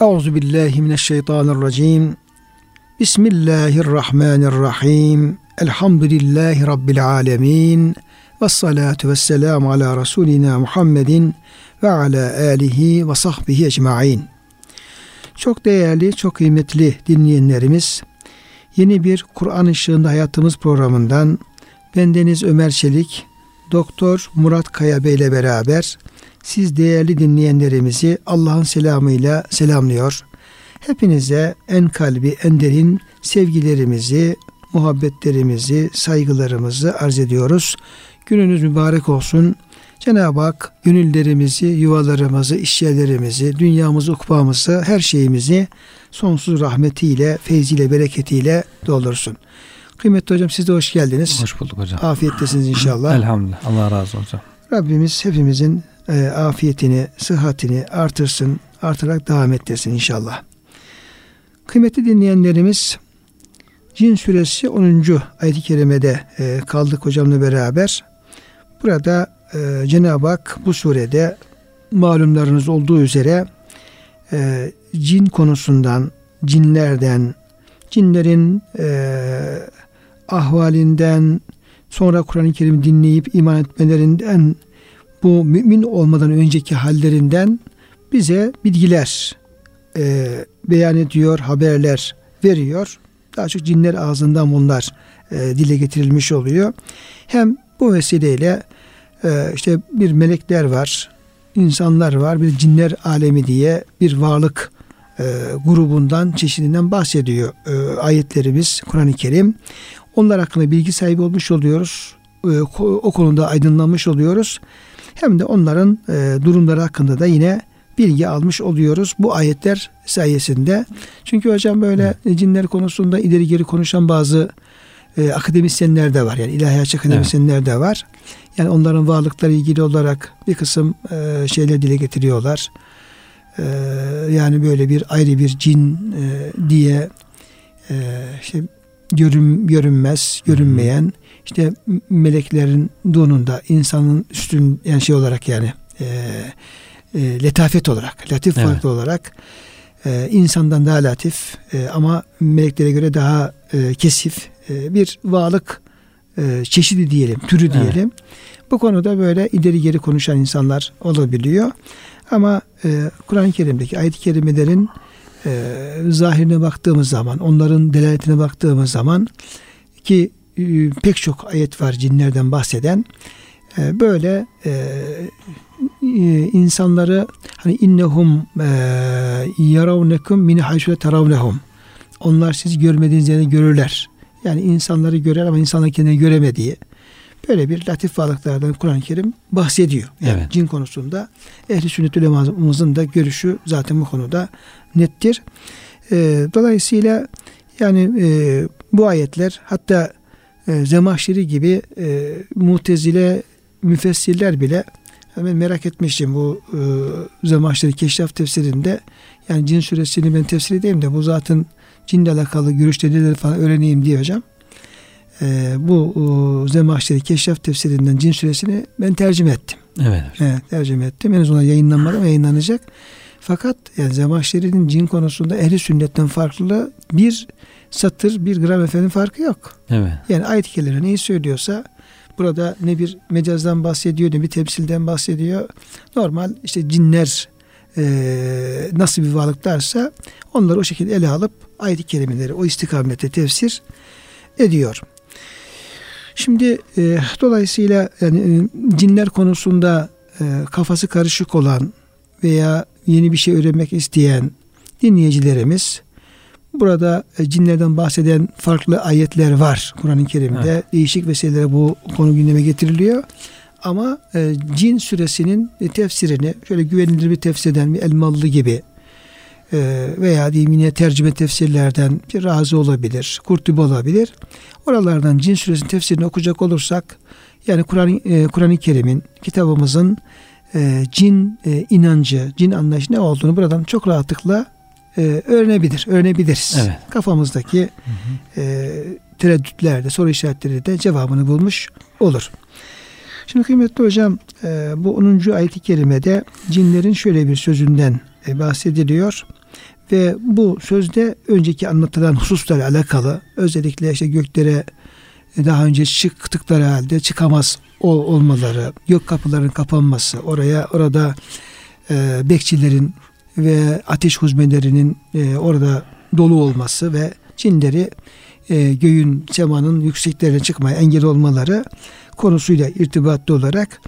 Euzu billahi mineşşeytanirracim. Bismillahirrahmanirrahim. Elhamdülillahi rabbil alamin. Ves salatu vesselam ala Resulina Muhammedin ve ala alihi ve sahbihi ecmaîn. Çok değerli, çok kıymetli dinleyenlerimiz, yeni bir Kur'an ışığında hayatımız programından bendeniz Ömer Çelik, Doktor Murat Kaya Bey ile beraber siz değerli dinleyenlerimizi Allah'ın selamıyla selamlıyor. Hepinize en kalbi, en derin sevgilerimizi, muhabbetlerimizi, saygılarımızı arz ediyoruz. Gününüz mübarek olsun. Cenab-ı Hak gönüllerimizi, yuvalarımızı, işyerlerimizi, dünyamızı, ukbamızı, her şeyimizi sonsuz rahmetiyle, feyziyle, bereketiyle doldursun. Kıymetli hocam siz de hoş geldiniz. Hoş bulduk hocam. Afiyettesiniz inşallah. Elhamdülillah. Allah razı olsun. Rabbimiz hepimizin e, afiyetini, sıhhatini artırsın, artırarak devam ettirsin inşallah. Kıymetli dinleyenlerimiz Cin suresi 10. ayet-i kerimede e, kaldık hocamla beraber. Burada e, Cenab-ı Hak bu surede malumlarınız olduğu üzere e, cin konusundan, cinlerden, cinlerin e, ahvalinden, sonra Kur'an-ı Kerim dinleyip iman etmelerinden, bu mümin olmadan önceki hallerinden bize bilgiler e, beyan ediyor, haberler veriyor. Daha çok cinler ağzından bunlar e, dile getirilmiş oluyor. Hem bu vesileyle e, işte bir melekler var, insanlar var, bir cinler alemi diye bir varlık e, grubundan, çeşidinden bahsediyor e, ayetlerimiz Kur'an-ı Kerim. Onlar hakkında bilgi sahibi olmuş oluyoruz. E, o konuda aydınlanmış oluyoruz. Hem de onların e, durumları hakkında da yine bilgi almış oluyoruz bu ayetler sayesinde. Çünkü hocam böyle evet. cinler konusunda ileri geri konuşan bazı e, akademisyenler de var. Yani ilahiyatçı akademisyenler evet. de var. Yani onların varlıkları ilgili olarak bir kısım e, şeyler dile getiriyorlar. E, yani böyle bir ayrı bir cin e, diye e, işte görün, görünmez, görünmeyen işte meleklerin donunda insanın üstün yani şey olarak yani e, e, letafet olarak, latif evet. farklı olarak e, insandan daha latif e, ama meleklere göre daha e, kesif e, bir varlık e, çeşidi diyelim, türü diyelim. Evet. Bu konuda böyle ileri geri konuşan insanlar olabiliyor. Ama e, Kur'an-ı Kerim'deki ayet-i kerimelerin e, zahirine baktığımız zaman, onların delaletine baktığımız zaman ki pek çok ayet var cinlerden bahseden e, böyle e, e, insanları hani innehum e, yaravnekum min hayşu taravnehum onlar siz görmediğiniz yerde görürler. Yani insanları görer ama insanlar kendini göremediği böyle bir latif varlıklardan Kur'an-ı Kerim bahsediyor. Yani evet. cin konusunda ehli sünnet ulemamızın da görüşü zaten bu konuda nettir. E, dolayısıyla yani bu ayetler hatta e, Zemahşeri gibi e, mutezile müfessirler bile ben merak etmiştim bu e, Zemahşeri Keşraf tefsirinde yani cin suresini ben tefsir edeyim de bu zaten cinle alakalı görüşleri falan öğreneyim diye hocam. E, bu e, Zemahşeri Keşraf tefsirinden cin suresini ben tercüme ettim. Evet. evet tercüme ettim. En azından yayınlanmadı ama yayınlanacak. Fakat yani Zemahşeri'nin cin konusunda ehli sünnetten farklı bir satır, bir gram efendim farkı yok. Evet. Yani ayet-i kerime neyi söylüyorsa burada ne bir mecazdan bahsediyor ne bir temsilden bahsediyor. Normal işte cinler e, nasıl bir varlıklarsa onları o şekilde ele alıp ayet-i kerimeleri o istikamette tefsir ediyor. Şimdi e, dolayısıyla yani cinler konusunda e, kafası karışık olan veya yeni bir şey öğrenmek isteyen dinleyicilerimiz burada e, cinlerden bahseden farklı ayetler var Kur'an-ı Kerim'de. Evet. Değişik vesilelerle bu konu gündeme getiriliyor. Ama e, cin suresinin tefsirini şöyle güvenilir bir tefsirden bir Elmalı gibi e, veya diyeyim yine tercüme tefsirlerden bir razı olabilir, kurtubi olabilir. Oralardan cin suresinin tefsirini okuyacak olursak yani Kur'an-ı e, Kur'an Kerim'in kitabımızın e, cin e, inancı, cin anlayışı ne olduğunu buradan çok rahatlıkla e, öğrenebilir, öğrenebiliriz. Evet. Kafamızdaki hı hı. E, tereddütlerde, soru işaretleri de cevabını bulmuş olur. Şimdi kıymetli hocam e, bu 10. ayet-i kerimede cinlerin şöyle bir sözünden e, bahsediliyor. Ve bu sözde önceki anlatılan hususlarla alakalı özellikle işte göklere e, daha önce çıktıkları halde çıkamaz olmaları, gök kapıların kapanması, oraya orada e, bekçilerin ve ateş huzmelerinin e, orada dolu olması ve cinleri e, göğün, semanın yükseklerine çıkmaya engel olmaları konusuyla irtibatlı olarak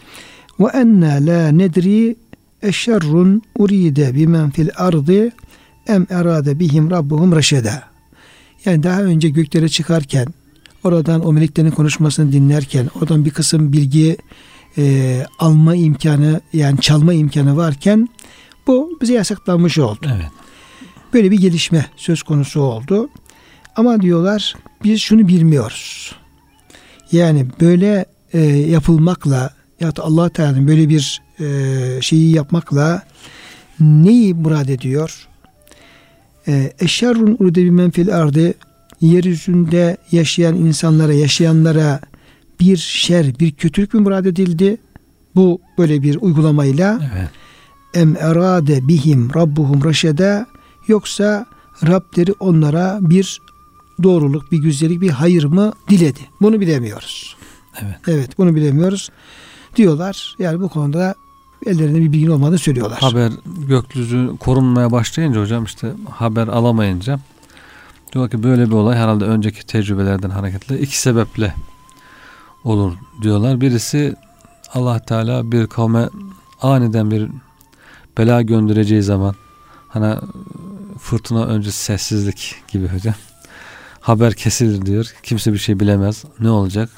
ve enna la nedri eşerrun uride bimen fil ardı em erade bihim rabbuhum reşeda. Yani daha önce göklere çıkarken oradan o meleklerin konuşmasını dinlerken oradan bir kısım bilgi e, alma imkanı yani çalma imkanı varken bu bize yasaklanmış oldu. Evet. Böyle bir gelişme söz konusu oldu. Ama diyorlar biz şunu bilmiyoruz. Yani böyle e, yapılmakla ya da Allah Teala'nın böyle bir e, şeyi yapmakla neyi murad ediyor? E, eşerrun urde bir menfil ardı yeryüzünde yaşayan insanlara, yaşayanlara bir şer, bir kötülük mü murad edildi? Bu böyle bir uygulamayla evet. Em erade bihim rabbuhum reşede yoksa Rableri onlara bir doğruluk, bir güzellik, bir hayır mı diledi? Bunu bilemiyoruz. Evet. Evet, bunu bilemiyoruz diyorlar. Yani bu konuda ellerinde bir bilgin olmadığını söylüyorlar. Haber gökyüzü korunmaya başlayınca hocam işte haber alamayınca diyor ki böyle bir olay herhalde önceki tecrübelerden hareketle iki sebeple olur diyorlar. Birisi Allah Teala bir kavme aniden bir bela göndereceği zaman hani fırtına öncesi sessizlik gibi hocam haber kesilir diyor. Kimse bir şey bilemez. Ne olacak?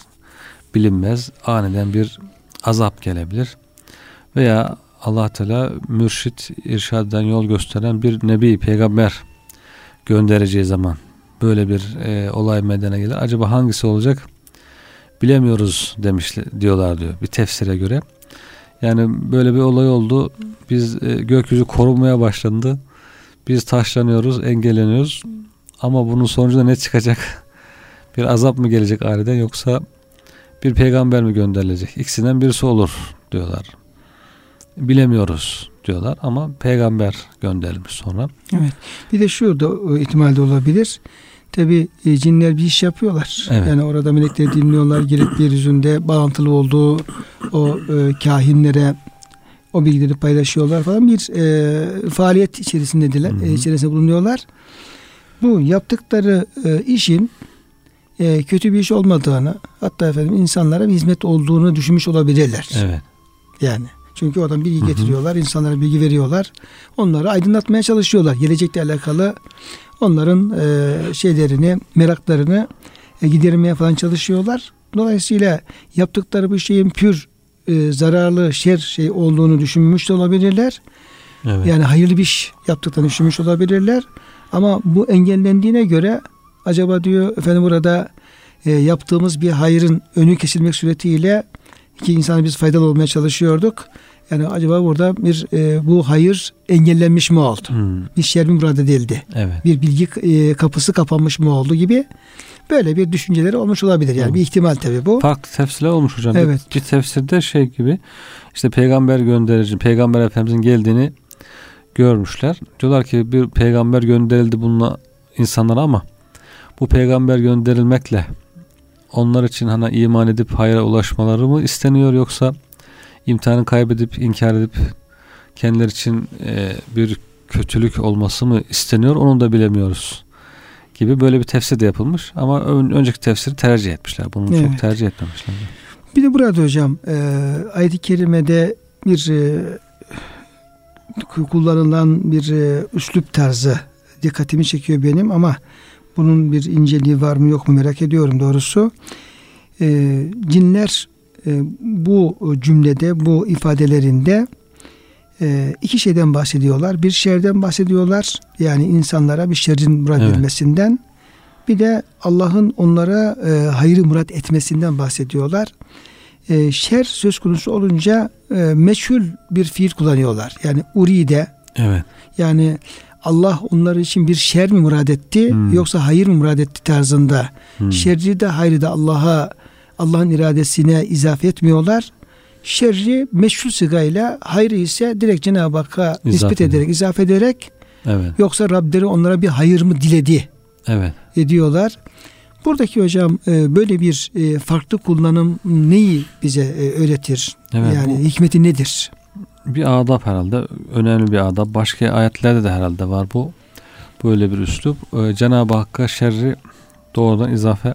Bilinmez. Aniden bir azap gelebilir. Veya Allah Teala mürşit, irşadden yol gösteren bir nebi, peygamber göndereceği zaman böyle bir e, olay meydana gelir. Acaba hangisi olacak? Bilemiyoruz demiş diyorlar diyor bir tefsire göre. Yani böyle bir olay oldu. Biz e, gökyüzü korunmaya başlandı. Biz taşlanıyoruz, engelleniyoruz. Ama bunun sonucunda ne çıkacak? Bir azap mı gelecek aniden yoksa bir peygamber mi gönderilecek? İkisinden birisi olur diyorlar. Bilemiyoruz diyorlar ama peygamber gönderilmiş sonra. Evet. Bir de şu da ihtimalde olabilir. Tabi e, cinler bir iş yapıyorlar. Evet. Yani orada melekleri dinliyorlar. Gelip yeryüzünde bağlantılı olduğu o e, kahinlere o bilgileri paylaşıyorlar falan bir e, faaliyet içerisindedirler. E, içerisinde bulunuyorlar. Bu yaptıkları e, işin e, kötü bir iş olmadığını hatta efendim insanlara bir hizmet olduğunu düşünmüş olabilirler. Evet. Yani çünkü oradan bilgi getiriyorlar, insanlara bilgi veriyorlar. Onları aydınlatmaya çalışıyorlar. Gelecekle alakalı onların e, şeylerini, meraklarını e, gidermeye falan çalışıyorlar. Dolayısıyla yaptıkları bu şeyin pür e, zararlı, şer şey olduğunu düşünmüş de olabilirler. Evet. Yani hayırlı bir iş yaptıklarını düşünmüş olabilirler. Ama bu engellendiğine göre acaba diyor efendim burada e, yaptığımız bir hayırın önü kesilmek suretiyle ki insana biz faydalı olmaya çalışıyorduk. Yani acaba burada bir e, bu hayır engellenmiş mi oldu? Hmm. Bir şer mi murad edildi? Evet. Bir bilgi e, kapısı kapanmış mı oldu gibi böyle bir düşünceleri olmuş olabilir. Yani hmm. bir ihtimal tabi bu. Farklı tefsirler olmuş hocam. Evet. Bir, tefsirde şey gibi işte peygamber gönderici, peygamber efendimizin geldiğini görmüşler. Diyorlar ki bir peygamber gönderildi bununla insanlara ama bu peygamber gönderilmekle onlar için hani iman edip hayra ulaşmaları mı isteniyor yoksa imtihanı kaybedip inkar edip kendileri için e, bir kötülük olması mı isteniyor onu da bilemiyoruz gibi böyle bir tefsir de yapılmış ama ön, önceki tefsiri tercih etmişler. Bunu evet. çok tercih etmemişler. Bir de burada hocam e, ayet-i kerimede bir e, kullanılan bir e, üslup tarzı dikkatimi çekiyor benim ama bunun bir inceliği var mı yok mu merak ediyorum doğrusu. E, cinler e, bu cümlede bu ifadelerinde e, iki şeyden bahsediyorlar. Bir şerden bahsediyorlar. Yani insanlara bir şerrin murat evet. edilmesinden. Bir de Allah'ın onlara e, hayrı murat etmesinden bahsediyorlar. E, şer söz konusu olunca e, meçhul bir fiil kullanıyorlar. Yani uride. Evet. Yani Allah onlar için bir şer mi murad etti hmm. yoksa hayır mı murad etti tarzında. Hmm. Şerri de hayrı da Allah'a Allah'ın iradesine izafe etmiyorlar. şerri meşru sigayla hayrı ise direkt Cenab-ı Hakk'a nispet ederek, izaf ederek Evet. yoksa Rableri onlara bir hayır mı diledi Evet. ediyorlar. Buradaki hocam e, böyle bir e, farklı kullanım neyi bize e, öğretir? Evet, yani bu- hikmeti nedir? Bir adab herhalde. Önemli bir adab. Başka ayetlerde de herhalde var bu. Böyle bir üslup. Ee, Cenab-ı Hakk'a şerri doğrudan izafe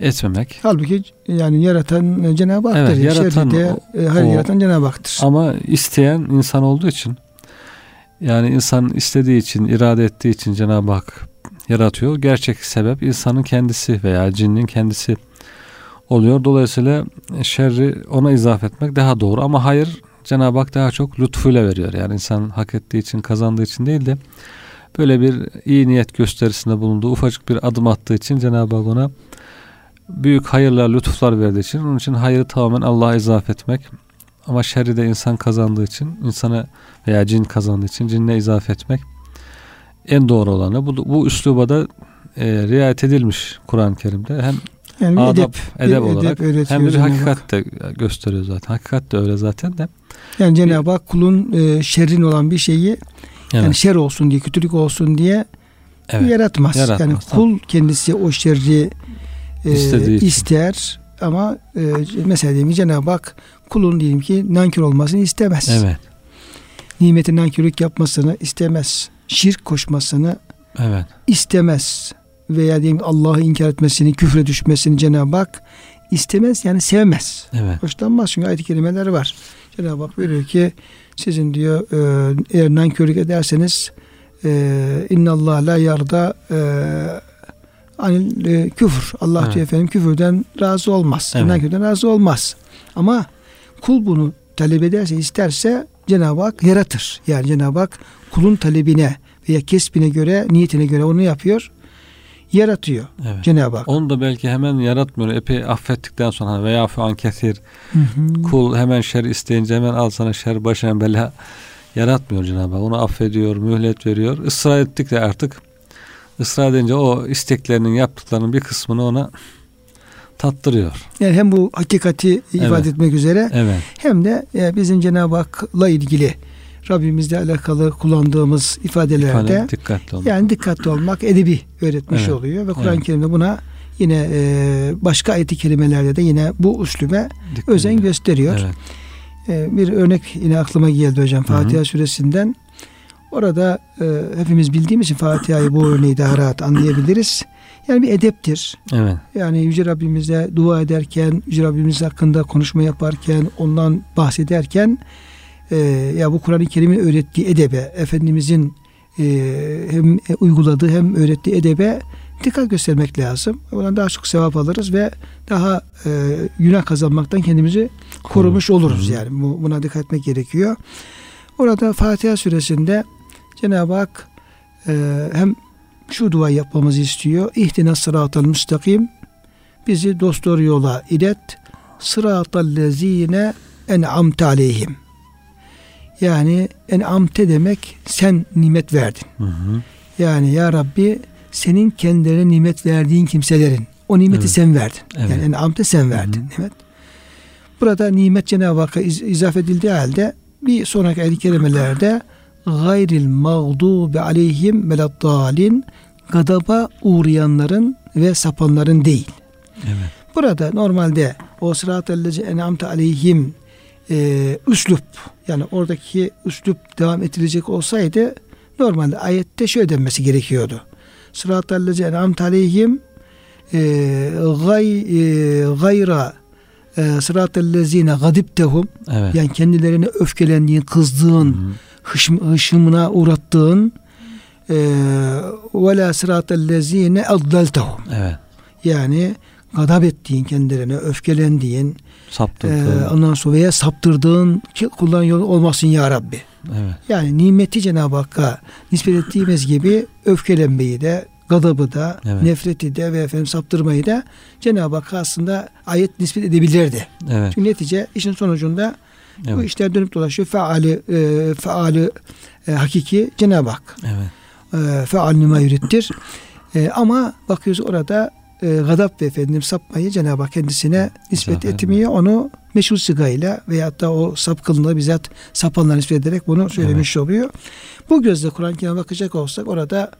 etmemek. Halbuki yani yaratan e, Cenab-ı Hak'tır. Evet, yaratan de o- e, hayır o- yaratan Cenab-ı Hak'tır. Ama isteyen insan olduğu için yani insan istediği için, irade ettiği için Cenab-ı Hak yaratıyor. Gerçek sebep insanın kendisi veya cinnin kendisi oluyor. Dolayısıyla şerri ona izafe etmek daha doğru ama hayır Cenab-ı Hak daha çok lütfuyla veriyor. Yani insan hak ettiği için, kazandığı için değil de böyle bir iyi niyet gösterisinde bulunduğu ufacık bir adım attığı için Cenab-ı Hak ona büyük hayırlar, lütuflar verdiği için onun için hayrı tamamen Allah'a izafe etmek ama şerri de insan kazandığı için insana veya cin kazandığı için cinne izafe etmek en doğru olanı. Bu, bu üsluba da e, riayet edilmiş Kur'an-ı Kerim'de. Hem yani adab, edep, edep, olarak öğretiyor hem de bir hakikat de gösteriyor zaten. Hakikat de öyle zaten de. Yani Cenab-ı Hak kulun e, şerrin olan bir şeyi Evet. yani şer olsun diye, kötülük olsun diye evet. yaratmaz. Yaratmaz, Yani kul kendisi o şerri e, İstediği için. ister ama e, mesela diyelim Cenab-ı Hak kulun diyelim ki nankör olmasını istemez. Evet. Nimetin nankörlük yapmasını istemez. Şirk koşmasını Evet. istemez. Veya diyelim Allah'ı inkar etmesini, küfre düşmesini Cenab-ı Hak istemez yani sevmez. Evet. Hoşlanmaz çünkü ayet-i kerimeler var. Cenab-ı Hak buyuruyor ki sizin diyor e, eğer nankörlük ederseniz e, innallah la yarda e, anil e, küfür. Allah Evet. diyor efendim küfürden razı olmaz. Evet. Nankörden razı olmaz. Ama kul bunu talep ederse isterse Cenab-ı Hak yaratır. Yani Cenab-ı Hak kulun talebine veya kesbine göre niyetine göre onu yapıyor. Yaratıyor Evet. Cenab-ı Hak. Onu da belki hemen yaratmıyor. Epey affettikten sonra hani veya an kesir Hı hı. kul hemen şer isteyince hemen al sana şer başına bela yaratmıyor Cenab-ı Hak. Onu affediyor, mühlet veriyor. Israr ettikçe artık ısrar edince o isteklerinin yaptıklarının bir kısmını ona tattırıyor. Yani hem bu hakikati ifade Evet. etmek üzere Evet. hem de e, bizim Cenab-ı Hak'la ilgili Rabbimizle alakalı kullandığımız ifadelerde İfade, dikkatli olun. yani dikkatli olmak edebi öğretmiş Evet. oluyor ve Kur'an-ı Evet. Kerim'de buna yine e, başka ayet-i kerimelerde de yine bu üslübe Dikkat özen edin. gösteriyor. Evet. E, bir örnek yine aklıma geldi hocam Hı hı. Fatiha suresinden. Orada e, hepimiz bildiğimiz için Fatiha'yı bu örneği daha rahat anlayabiliriz. Yani bir edeptir. Evet. Yani Yüce Rabbimize dua ederken, Yüce Rabbimiz hakkında konuşma yaparken, ondan bahsederken e, ya bu Kur'an-ı Kerim'in öğrettiği edebe, Efendimizin e, hem uyguladığı hem öğrettiği edebe dikkat göstermek lazım. Bundan daha çok sevap alırız ve daha e, günah kazanmaktan kendimizi korumuş oluruz yani. Bu, buna dikkat etmek gerekiyor. Orada Fatiha suresinde Cenab-ı Hak e, hem şu dua yapmamızı istiyor. İhdina sıratal müstakim. Bizi dosdoğru yola ilet. Sıratal lezine en'amte aleyhim. Yani en'amte demek sen nimet verdin. Hı hı. Yani ya Rabbi senin kendilerine nimet verdiğin kimselerin o nimeti Evet. sen verdin. Evet. Yani en'amte sen verdin Hı nimet. Burada nimet Cenab-ı Hakk'a iz- izaf edildiği halde bir sonraki ayet-i kerimelerde gayril mağdubi aleyhim veleddalin gadaba uğrayanların ve sapanların değil. Evet. Burada normalde o sırat-ellezi en'amte aleyhim e, üslup yani oradaki üslup devam ettirecek olsaydı normalde ayette şöyle denmesi gerekiyordu. Sırat-ellezi en'amte aleyhim e, gay, e, gayra e, sırat-ellezine gadiptehum Evet. yani kendilerine öfkelendiğin, kızdığın, Hı hı. hışm, hışımına uğrattığın ve la sıratellezine addaltehum Evet. yani gadap ettiğin kendilerine öfkelendiğin e, Saptırdı. ondan sonra veya saptırdığın ki kullan yolu olmasın ya Rabbi. evet. Yani nimeti Cenab-ı Hakk'a nispet ettiğimiz gibi öfkelenmeyi de gadabı da Evet. nefreti de ve efendim saptırmayı da Cenab-ı Hakk'a aslında ayet nispet edebilirdi. Evet. Çünkü netice işin sonucunda bu Evet. işler dönüp dolaşıyor. Faali, e, faali e, hakiki Cenab-ı Hak. Evet. E, faal nima yürittir. E, ama bakıyoruz orada e, gadap ve efendim sapmayı Cenab-ı Hak kendisine nispet etmiyor. Onu meşhur sigayla veyahut da o sapkınlığı bizzat sapanlar nispet ederek bunu söylemiş evet. oluyor. Bu gözle Kur'an-ı Kerim'e bakacak olsak orada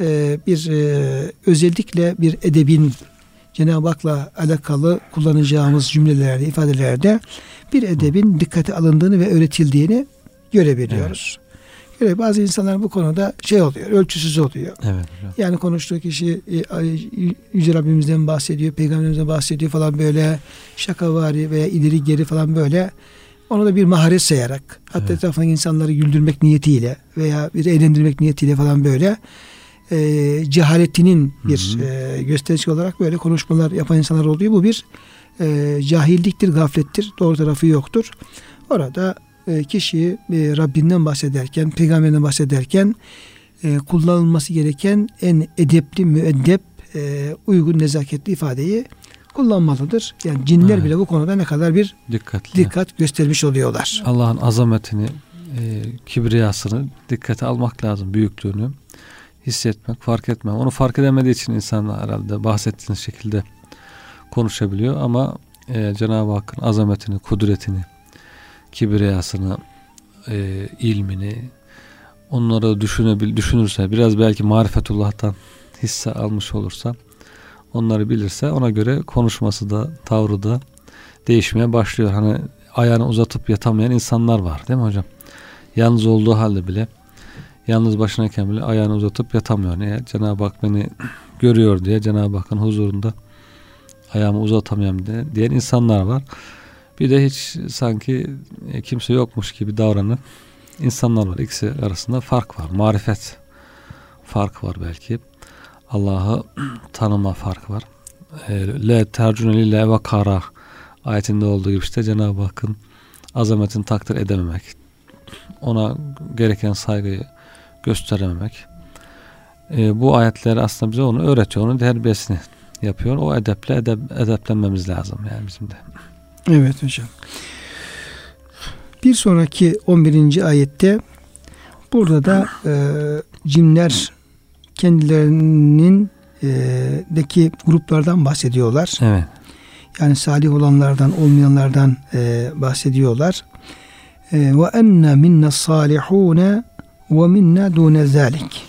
e, bir e, özellikle bir edebin Cenab-ı Hak'la alakalı kullanacağımız cümlelerde, ifadelerde bir edebin dikkate alındığını ve öğretildiğini görebiliyoruz. Evet, bazı insanlar bu konuda şey oluyor, ölçüsüz oluyor. Evet. Yani konuştuğu kişi e, Yüce Rabbimizden bahsediyor, Peygamberimizden bahsediyor falan böyle şakavari veya ileri geri falan böyle onu da bir maharet sayarak hatta evet. etrafındaki insanları güldürmek niyetiyle veya bir eğlendirmek niyetiyle falan böyle e, cehaletinin bir e, gösterisi olarak böyle konuşmalar yapan insanlar oluyor. Bu bir e, cahilliktir, gaflettir. Doğru tarafı yoktur. Orada kişi e, Rabbinden bahsederken, peygamberinden bahsederken e, kullanılması gereken en edepli, müeddep, e, uygun, nezaketli ifadeyi kullanmalıdır. Yani cinler evet. bile bu konuda ne kadar bir Dikkatli. dikkat göstermiş oluyorlar. Allah'ın azametini, e, kibriyasını dikkate almak lazım, büyüklüğünü hissetmek, fark etmek. Onu fark edemediği için insan herhalde bahsettiğiniz şekilde konuşabiliyor ama e, Cenab-ı Hakk'ın azametini, kudretini, kibriyasını, e, ilmini onları düşünebil, düşünürse biraz belki marifetullah'tan hisse almış olursa onları bilirse ona göre konuşması da tavrı da değişmeye başlıyor. Hani ayağını uzatıp yatamayan insanlar var değil mi hocam? Yalnız olduğu halde bile yalnız başınayken bile ayağını uzatıp yatamıyor. Niye? Cenab-ı Hak beni görüyor diye Cenab-ı Hakk'ın huzurunda ayağımı uzatamıyorum diye, diyen insanlar var. Bir de hiç sanki e, kimse yokmuş gibi davranan insanlar var. İkisi arasında fark var. Marifet fark var belki. Allah'ı tanıma fark var. E, Le tercüne lille ve kara ayetinde olduğu gibi işte Cenab-ı Hakk'ın azametini takdir edememek. Ona gereken saygıyı gösterememek. E, bu ayetler aslında bize onu öğretiyor. Onun terbiyesini yapıyor. O edeple edep, edeplenmemiz lazım yani bizim de. Evet hocam. Bir sonraki 11. ayette burada da e, cinler kendilerinin e, deki gruplardan bahsediyorlar. Evet. Yani salih olanlardan, olmayanlardan e, bahsediyorlar. E, ve enne minna salihune ve minna dune zalik.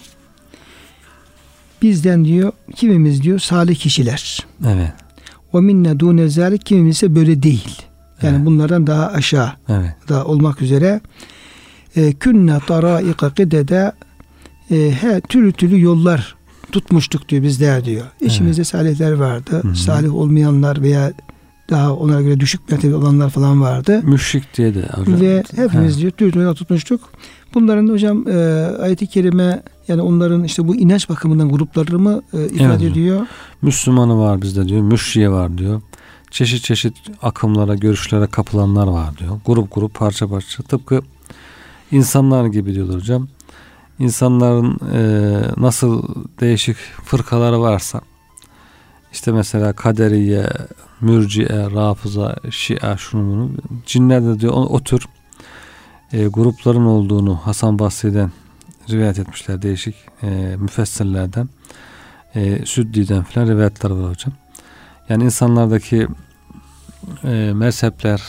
Bizden diyor kimimiz diyor salih kişiler. Evet. Ve minne dune zalik kimimiz ise böyle değil. Yani evet. bunlardan daha aşağı evet. da olmak üzere e, künne taraika kıdede e, he, türlü türlü yollar tutmuştuk diyor bizler diyor. İçimizde evet. salihler vardı. Hı-hı. Salih olmayanlar veya daha onlara göre düşük mertebe olanlar falan vardı. Müşrik diye de hocam. Ve hepimiz He. diyor türlü tutmuştuk. Bunların hocam e, ayet-i kerime yani onların işte bu inanç bakımından grupları mı e, ifade evet, ediyor? Müslümanı var bizde diyor. Müşriye var diyor. Çeşit çeşit akımlara, görüşlere kapılanlar var diyor. Grup grup, parça parça. Tıpkı insanlar gibi diyorlar hocam. İnsanların e, nasıl değişik fırkaları varsa işte mesela kaderiye, mürciye, rafıza, şia şunu bunu cinler de diyor o, o tür e, grupların olduğunu Hasan Basri'den rivayet etmişler değişik e, müfessirlerden e, Süddi'den filan rivayetler var hocam. Yani insanlardaki e, mezhepler,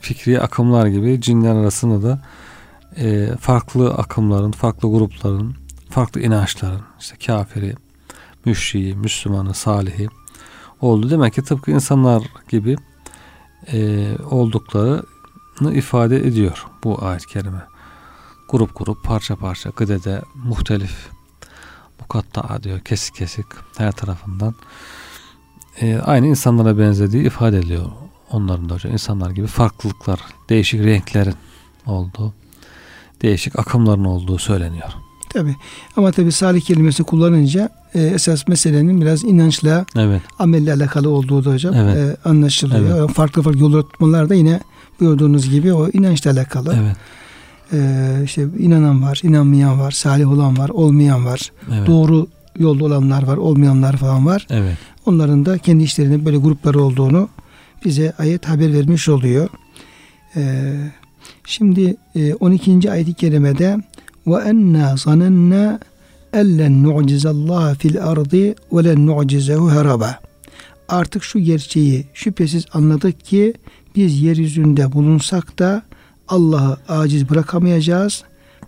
fikri akımlar gibi cinler arasında da e, farklı akımların, farklı grupların, farklı inançların, işte kafiri, müşriği, Müslümanı, salihi oldu. Demek ki tıpkı insanlar gibi e, olduklarını ifade ediyor bu ayet-i kerime. Grup grup, parça parça, gıdede, muhtelif, mukatta diyor, kesik kesik her tarafından e, aynı insanlara benzediği ifade ediliyor. Onların da hocam insanlar gibi farklılıklar, değişik renklerin olduğu, değişik akımların olduğu söyleniyor. Tabi. Ama tabi salih kelimesi kullanınca e, esas meselenin biraz inançla, evet. amelle alakalı olduğu da hocam evet. e, anlaşılıyor. Evet. Farklı farklı yol tutmalar da yine buyurduğunuz gibi o inançla alakalı. Evet. E, işte inanan var, inanmayan var, salih olan var, olmayan var. Evet. Doğru yolda olanlar var, olmayanlar falan var. Evet. Onların da kendi işlerinde böyle grupları olduğunu bize ayet haber vermiş oluyor. Ee, şimdi e, 12. ayet-i kerimede ve enna zanenna ellen nu'cizallaha fil ardı ve len nu'cizehu haraba. Artık şu gerçeği şüphesiz anladık ki biz yeryüzünde bulunsak da Allah'ı aciz bırakamayacağız.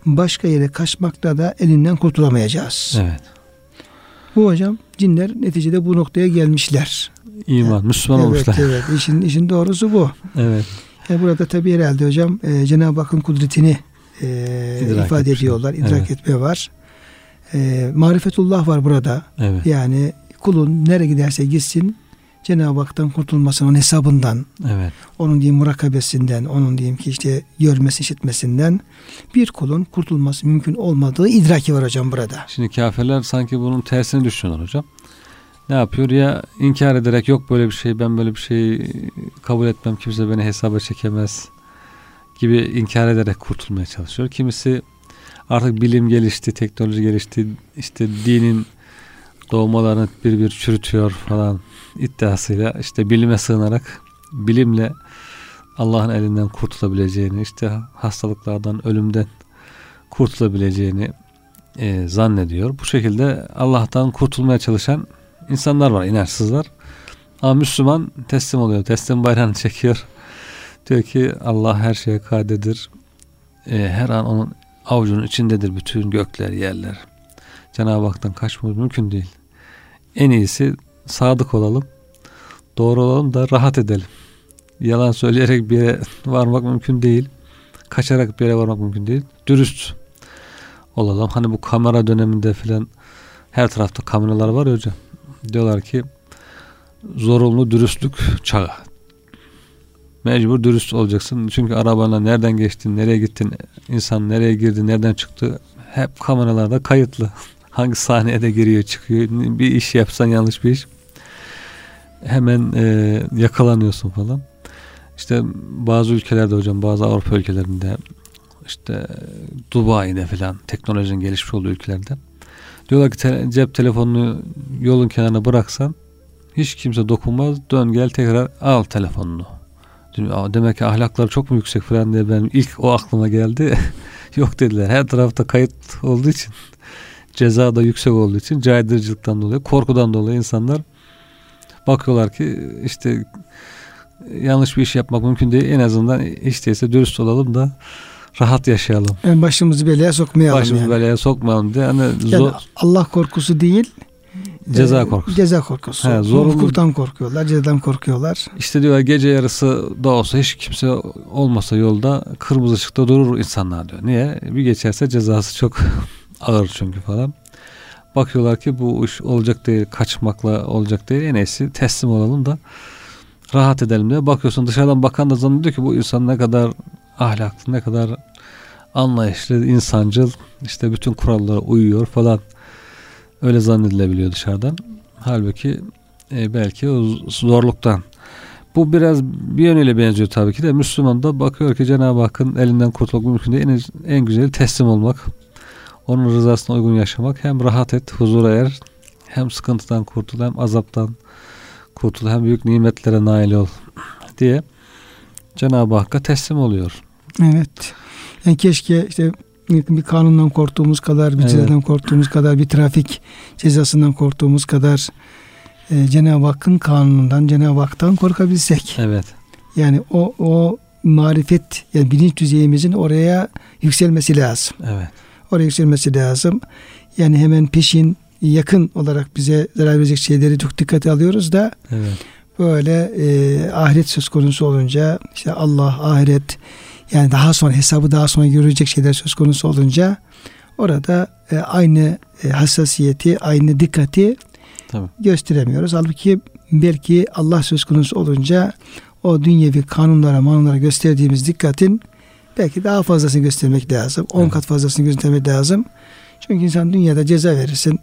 Başka yere kaçmakta da elinden kurtulamayacağız. Evet. Bu hocam cinler neticede bu noktaya gelmişler. İman, Evet. Müslüman evet, olmuşlar. Evet, işin, işin doğrusu bu. Evet. E burada tabi herhalde hocam e, Cenab-ı Hakk'ın kudretini e, İdrak ifade etmişler. ediyorlar. idrak Evet. etme var. E, marifetullah var burada. Evet. Yani kulun nereye giderse gitsin Cenab-ı Hak'tan kurtulmasının hesabından, Evet. onun diyeyim murakabesinden, onun diyeyim ki işte görmesi, işitmesinden bir kulun kurtulması mümkün olmadığı idraki var hocam burada. Şimdi kafirler sanki bunun tersini düşünüyorlar hocam. Ne yapıyor? Ya inkar ederek yok böyle bir şey ben böyle bir şey kabul etmem kimse beni hesaba çekemez gibi inkar ederek kurtulmaya çalışıyor. Kimisi artık bilim gelişti, teknoloji gelişti, işte dinin doğmalarını bir bir çürütüyor falan iddiasıyla işte bilime sığınarak bilimle Allah'ın elinden kurtulabileceğini, işte hastalıklardan, ölümden kurtulabileceğini e, zannediyor. Bu şekilde Allah'tan kurtulmaya çalışan insanlar var, inançsızlar. Ama Müslüman teslim oluyor. Teslim bayrağını çekiyor. Diyor ki Allah her şeye kadirdir. E, her an onun avucunun içindedir bütün gökler, yerler. Cenab-ı Hak'tan kaçmamız mümkün değil. En iyisi sadık olalım. Doğru olalım da rahat edelim. Yalan söyleyerek bir yere varmak mümkün değil. Kaçarak bir yere varmak mümkün değil. Dürüst olalım. Hani bu kamera döneminde filan her tarafta kameralar var ya hocam. Diyorlar ki zorunlu dürüstlük çağı. Mecbur dürüst olacaksın. Çünkü arabanla nereden geçtin, nereye gittin, insan nereye girdi, nereden çıktı hep kameralarda kayıtlı. Hangi sahneye de giriyor çıkıyor. Bir iş yapsan yanlış bir iş. Hemen e, yakalanıyorsun falan. İşte bazı ülkelerde hocam bazı Avrupa ülkelerinde işte Dubai'de falan teknolojinin gelişmiş olduğu ülkelerde diyorlar ki te- cep telefonunu yolun kenarına bıraksan hiç kimse dokunmaz dön gel tekrar al telefonunu Diyorum, "Aa, demek ki ahlakları çok mu yüksek falan diye benim ilk o aklıma geldi yok dediler her tarafta kayıt olduğu için ceza da yüksek olduğu için caydırıcılıktan dolayı korkudan dolayı insanlar bakıyorlar ki işte yanlış bir iş yapmak mümkün değil en azından hiç değilse dürüst olalım da rahat yaşayalım. Yani başımızı belaya sokmayalım Başımızı yani. belaya sokmayalım diye. Hani Yani zor, Allah korkusu değil, ceza e, korkusu. Ceza korkusu. He, zorunlu- Hukuktan korkuyorlar, cezadan korkuyorlar. İşte diyor gece yarısı da olsa hiç kimse olmasa yolda kırmızı ışıkta durur insanlar diyor. Niye? Bir geçerse cezası çok ağır çünkü falan. Bakıyorlar ki bu iş olacak değil, kaçmakla olacak değil. En iyisi teslim olalım da rahat edelim diye. Bakıyorsun dışarıdan bakan da zannediyor ki bu insan ne kadar ahlaklı, ne kadar anlayışlı, insancıl, işte bütün kurallara uyuyor falan. Öyle zannedilebiliyor dışarıdan. Halbuki e, belki o zorluktan. Bu biraz bir yönüyle benziyor tabii ki de. Müslüman da bakıyor ki Cenab-ı Hakk'ın elinden kurtulmak mümkün değil. En, en güzeli teslim olmak. Onun rızasına uygun yaşamak. Hem rahat et, huzura er. Hem sıkıntıdan kurtul, hem azaptan kurtul, hem büyük nimetlere nail ol diye Cenab-ı Hakk'a teslim oluyor. Evet. Yani keşke işte bir kanundan korktuğumuz kadar, bir Evet. cezadan korktuğumuz kadar, bir trafik cezasından korktuğumuz kadar e, Cenab-ı Hakk'ın kanunundan, Cenab-ı Hak'tan korkabilsek. Evet. Yani o o marifet, yani bilinç düzeyimizin oraya yükselmesi lazım. Evet. Oraya yükselmesi lazım. Yani hemen peşin, yakın olarak bize zarar verecek şeyleri çok dikkate alıyoruz da Evet. böyle e, ahiret söz konusu olunca işte Allah ahiret yani daha sonra hesabı daha sonra görecek şeyler söz konusu olunca orada e, aynı e, hassasiyeti aynı dikkati Tabii. gösteremiyoruz. Halbuki belki Allah söz konusu olunca o dünyevi kanunlara manunlara gösterdiğimiz dikkatin belki daha fazlasını göstermek lazım. 10 Evet. kat fazlasını göstermek lazım. Çünkü insan dünyada ceza verirsin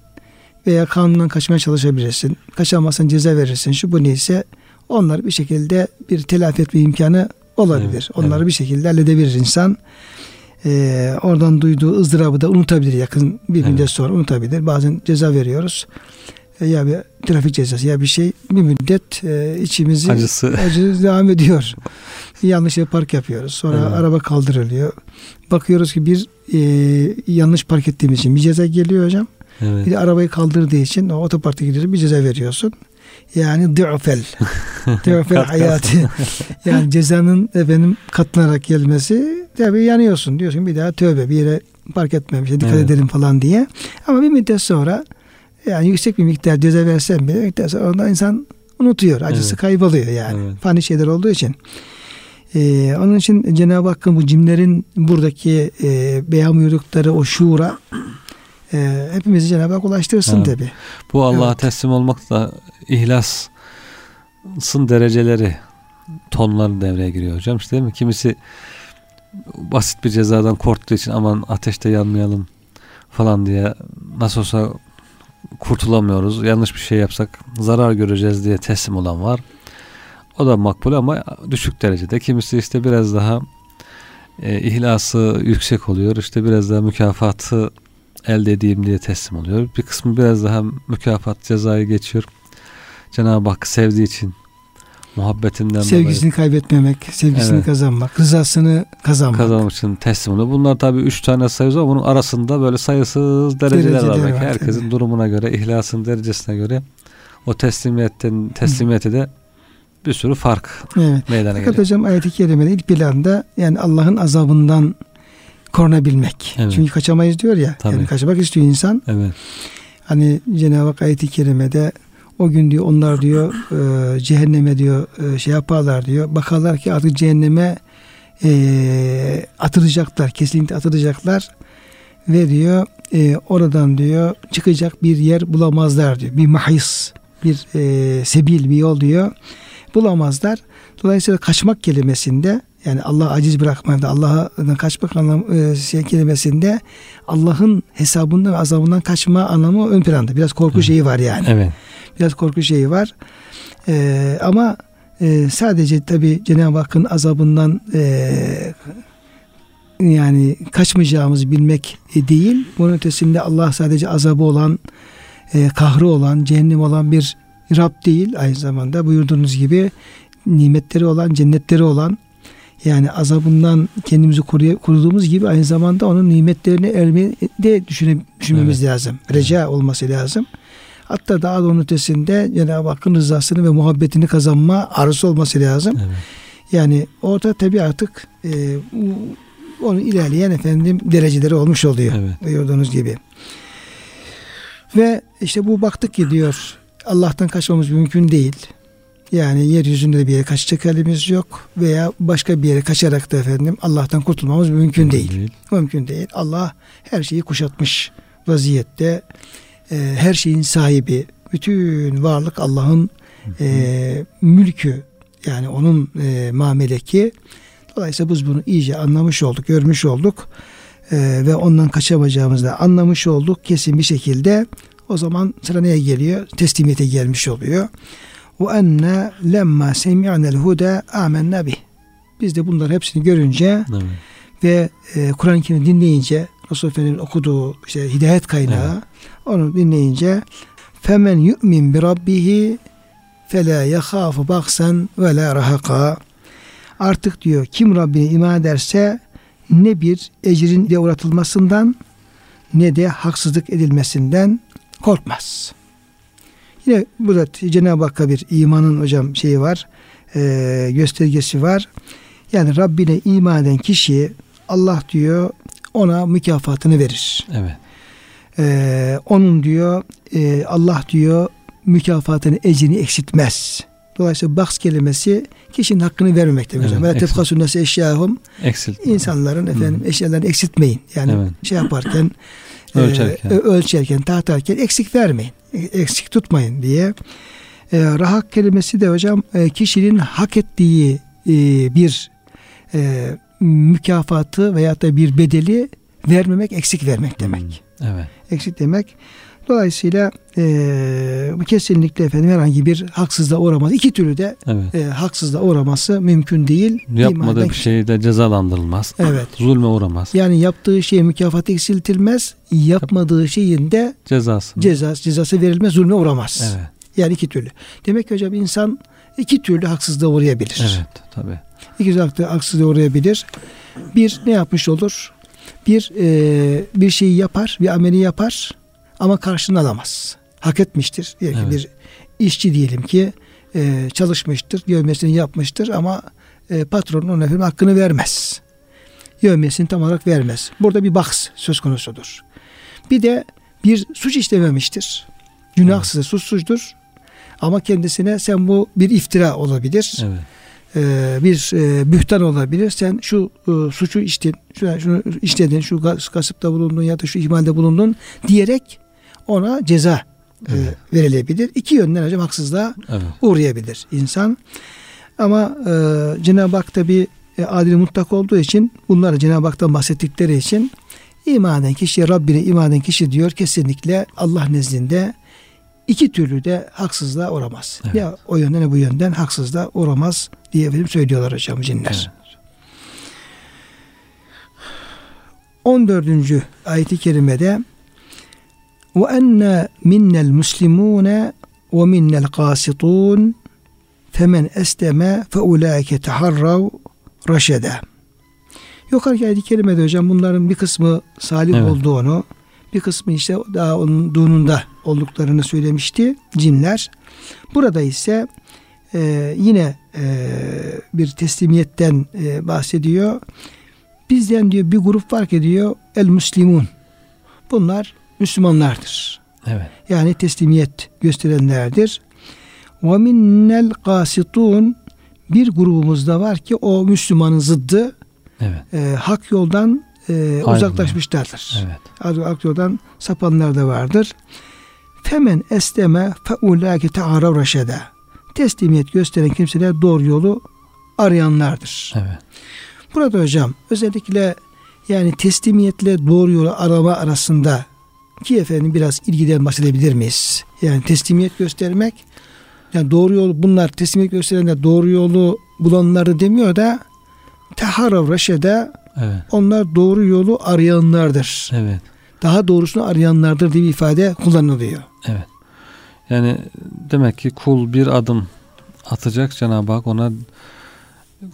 veya kanundan kaçmaya çalışabilirsin. Kaçamazsan ceza verirsin. Şu bu neyse onları bir şekilde bir telafi etme imkanı olabilir. Evet, Onları evet. bir şekilde halledebilir insan. Ee, oradan duyduğu ızdırabı da unutabilir yakın bir Evet. müddet sonra unutabilir. Bazen ceza veriyoruz. E, ya bir trafik cezası ya bir şey bir müddet e, içimizi Acısı. acı devam ediyor. yanlış yere park yapıyoruz. Sonra Evet. araba kaldırılıyor. Bakıyoruz ki bir e, yanlış park ettiğimiz için bir ceza geliyor hocam. Bir Evet. de arabayı kaldırdığı için o otoparka gidiyorsun bir ceza veriyorsun. Yani dı'fel dı'fel hayatı yani cezanın efendim katlanarak gelmesi tabii yanıyorsun. Diyorsun bir daha tövbe bir yere park etmemiş dikkat evet. edelim falan diye. Ama bir müddet sonra yani yüksek bir miktar ceza versen bile miktar sonra ondan insan unutuyor. Acısı evet. kayboluyor yani. Evet. fani şeyler olduğu için. Ee, onun için Cenab-ı Hakk'ın bu cimlerin buradaki e, beyan buyurdukları o şuura e, hepimizi Cenab-ı Hak ulaştırsın evet. tabi. Bu Allah'a evet. teslim olmak da ihlasın dereceleri tonları devreye giriyor hocam. İşte değil mi? Kimisi basit bir cezadan korktuğu için aman ateşte yanmayalım falan diye nasıl olsa kurtulamıyoruz. Yanlış bir şey yapsak zarar göreceğiz diye teslim olan var. O da makbul ama düşük derecede. Kimisi işte biraz daha e, ihlası yüksek oluyor. İşte biraz daha mükafatı elde edeyim diye teslim oluyor. Bir kısmı biraz daha mükafat cezayı geçiyor. Cenab-ı Hak sevdiği için muhabbetinden sevgisini dolayı. kaybetmemek, sevgisini evet. kazanmak, rızasını kazanmak. Kazanmak için teslim oluyor. Bunlar tabii üç tane sayıyoruz ama bunun arasında böyle sayısız dereceler, dereceler var. var. Herkesin tabii. durumuna göre, ihlasın derecesine göre o teslimiyetten teslimiyete de bir sürü fark evet. meydana geliyor. Fakat hocam ayet-i kerimede ilk planda yani Allah'ın azabından korunabilmek. Evet. Çünkü kaçamayız diyor ya. Tabii. Yani kaçmak istiyor insan. Evet. Hani Cenab-ı Hak ayet-i kerimede o gün diyor onlar diyor e, cehenneme diyor e, şey yaparlar diyor. Bakarlar ki artık cehenneme e, atılacaklar. Kesinlikle atılacaklar. Ve diyor e, oradan diyor çıkacak bir yer bulamazlar diyor. Bir mahis, bir e, sebil, bir yol diyor. Bulamazlar. Dolayısıyla kaçmak kelimesinde yani Allah aciz bırakmak, Allah'tan kaçmak anlamı e, şey kelimesinde Allah'ın hesabından ve azabından kaçma anlamı ön planda. Biraz korku evet. şeyi var yani. Evet. Biraz korku şeyi var. Ee, ama e, sadece tabi Cenab-ı Hakk'ın azabından e, yani kaçmayacağımızı bilmek e, değil. Bunun ötesinde Allah sadece azabı olan, e, kahrı olan, cehennem olan bir Rab değil. Aynı zamanda buyurduğunuz gibi nimetleri olan, cennetleri olan yani azabından kendimizi koruduğumuz gibi aynı zamanda onun nimetlerini ermeyi de düşünmemiz evet. lazım. Reca evet. olması lazım. Hatta daha da onun ötesinde Cenab-ı Hakk'ın rızasını ve muhabbetini kazanma arzusu olması lazım. Evet. Yani orada tabi artık e, onun ilerleyen efendim dereceleri olmuş oluyor. Evet. Buyurduğunuz gibi. Ve işte bu baktık ki diyor Allah'tan kaçmamız mümkün değil. Yani yeryüzünde de bir yere kaçacak halimiz yok veya başka bir yere kaçarak da efendim Allah'tan kurtulmamız mümkün değil. değil. Mümkün değil. Allah her şeyi kuşatmış vaziyette. E, her şeyin sahibi. Bütün varlık Allah'ın e, mülkü. Yani onun e, mameleki. Dolayısıyla biz bunu iyice anlamış olduk, görmüş olduk. E, ve ondan kaçamayacağımızı da anlamış olduk kesin bir şekilde. O zaman sıra neye geliyor? Teslimiyete gelmiş oluyor. Ve enne lemma semi'nel huda amennâ bih. Biz de bunları hepsini görünce evet. ve e, Kur'an-ı Kerim'i dinleyince Resulullah Efendimiz'in okuduğu işte hidayet kaynağı evet. onu dinleyince femen yu'min bi rabbihi fela yekhafu baksan ve la rahaka artık diyor kim Rabbine iman ederse ne bir ecrin de uğratılmasından ne de haksızlık edilmesinden korkmaz. Yine burada Cenab-ı Hakk'a bir imanın hocam şeyi var, e, göstergesi var. Yani Rabbine iman eden kişi Allah diyor ona mükafatını verir. Evet. E, onun diyor e, Allah diyor mükafatını, ecrini eksiltmez. Dolayısıyla baks kelimesi kişinin hakkını vermemek demek. Evet, Ve nase eşyahum insanların efendim hmm. eşyalarını eksiltmeyin. Yani evet. şey yaparken ölçerken, e, ölçerken tartarken eksik vermeyin. Eksik tutmayın diye. E, rahat kelimesi de hocam e, kişinin hak ettiği e, bir e, mükafatı veya da bir bedeli vermemek eksik vermek demek. Hmm, evet. Eksik demek. Dolayısıyla e, kesinlikle efendim herhangi bir haksızlığa uğramaz. İki türlü de evet. e, haksızlığa uğraması mümkün değil. Yapmadığı bir şeyde cezalandırılmaz. Evet. Zulme uğramaz. Yani yaptığı şey mükafat eksiltilmez. Yapmadığı şeyin de cezası cezası, cezası verilmez. Zulme uğramaz. Evet. Yani iki türlü. Demek ki hocam insan iki türlü haksızlığa uğrayabilir. Evet tabi. İki türlü haksızlığa uğrayabilir. Bir ne yapmış olur? Bir e, bir şeyi yapar, bir ameli yapar ama karşılığını alamaz. Hak etmiştir. Diyelim evet. bir işçi diyelim ki e, çalışmıştır, yövmesini yapmıştır ama e, patronun ona efendim hakkını vermez. Yövmesini tam olarak vermez. Burada bir baks söz konusudur. Bir de bir suç işlememiştir. Günahsız, suçsuzdur. Ama kendisine sen bu bir iftira olabilir. Evet. Ee, bir e, bühtan olabilir. Sen şu e, suçu işledin, şu, şunu işledin, şu gas- kasıpta bulundun ya da şu ihmalde bulundun diyerek ona ceza e, Evet. verilebilir. İki yönden hocam haksızlığa Evet. uğrayabilir insan. Ama e, Cenab-ı Hak tabi e, adil mutlak olduğu için bunları Cenab-ı Hak'tan bahsettikleri için iman eden kişi Rabbine iman eden kişi diyor kesinlikle Allah nezdinde iki türlü de haksızlığa uğramaz. Evet. Ya o yönden ya bu yönden haksızlığa uğramaz diye efendim söylüyorlar hocam cinler. Evet. 14. ayeti kerimede ve enne minnel muslimune ve minnel kasitun femen esteme fe ulaike teharrav raşede. Yukarıki ayet-i kerimede hocam bunların bir kısmı salih Evet. olduğunu, bir kısmı işte daha onun dununda olduklarını söylemişti cinler. Burada ise e, yine e, bir teslimiyetten e, bahsediyor. Bizden diyor bir grup fark ediyor el muslimun. Bunlar Müslümanlardır. Evet. Yani teslimiyet gösterenlerdir. Ve minnel kasitun bir grubumuz da var ki o Müslümanın zıddı Evet. e, hak yoldan e, uzaklaşmışlardır. Evet. Hak yoldan sapanlar da vardır. Femen esteme feulâke te'arav raşede. Teslimiyet gösteren kimseler doğru yolu arayanlardır. Evet. Burada hocam özellikle yani teslimiyetle doğru yolu arama arasında ki efendim biraz ilgiden bahsedebilir miyiz? Yani teslimiyet göstermek yani doğru yolu bunlar teslimiyet gösterenler doğru yolu bulanları demiyor da teharav reşede Evet. onlar doğru yolu arayanlardır. Evet. Daha doğrusunu arayanlardır diye bir ifade kullanılıyor. Evet. Yani demek ki kul bir adım atacak Cenab-ı Hak ona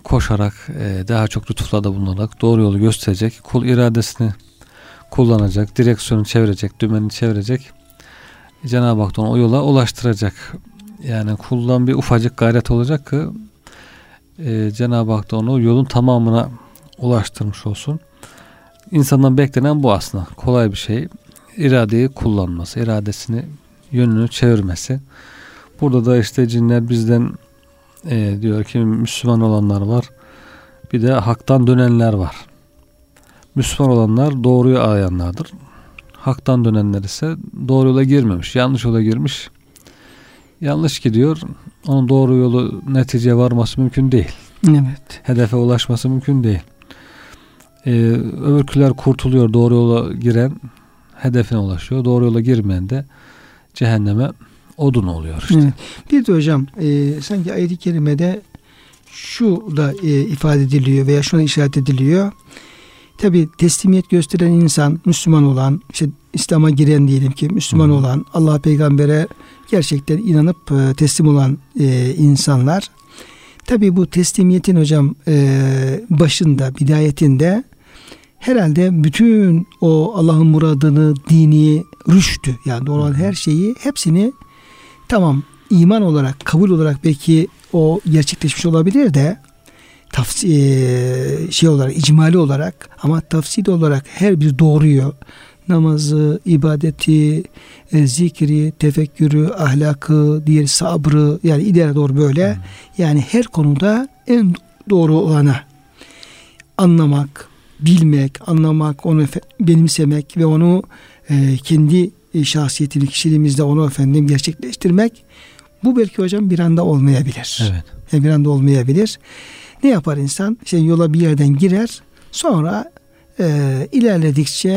koşarak e, daha çok lütuflarda bulunarak doğru yolu gösterecek. Kul iradesini kullanacak, direksiyonu çevirecek, dümeni çevirecek. Cenab-ı Hak da onu o yola ulaştıracak. Yani kuldan bir ufacık gayret olacak ki e, Cenab-ı Hak da onu yolun tamamına ulaştırmış olsun. İnsandan beklenen bu aslında. Kolay bir şey. İradeyi kullanması, iradesini yönünü çevirmesi. Burada da işte cinler bizden e, diyor ki Müslüman olanlar var. Bir de haktan dönenler var. Müslüman olanlar doğruyu arayanlardır. Haktan dönenler ise doğru yola girmemiş. Yanlış yola girmiş. Yanlış gidiyor. Onun doğru yolu neticeye varması mümkün değil. Evet. Hedefe ulaşması mümkün değil. Ee, öbürküler kurtuluyor. Doğru yola giren hedefine ulaşıyor. Doğru yola girmeyen de cehenneme odun oluyor işte. Evet. Bir de hocam e, sanki ayet-i kerimede şu da e, ifade ediliyor veya şuna işaret ediliyor. Tabi teslimiyet gösteren insan Müslüman olan işte İslam'a giren diyelim ki Müslüman Hı. olan Allah peygambere gerçekten inanıp e, teslim olan e, insanlar. Tabi bu teslimiyetin hocam e, başında bidayetinde herhalde bütün o Allah'ın muradını dini rüştü. Yani doğru olan her şeyi hepsini tamam iman olarak kabul olarak belki o gerçekleşmiş olabilir de tafsi, e, şey olarak icmali olarak ama tafsili olarak her bir doğruyu namazı, ibadeti, e, zikri, tefekkürü, ahlakı, diğer sabrı yani ileri doğru böyle yani her konuda en doğru olana anlamak, bilmek, anlamak, onu benimsemek ve onu e, kendi e, şahsiyetini, kişiliğimizde onu efendim gerçekleştirmek bu belki hocam bir anda olmayabilir. Evet. Yani bir anda olmayabilir. Ne yapar insan? İşte yola bir yerden girer. Sonra e, ilerledikçe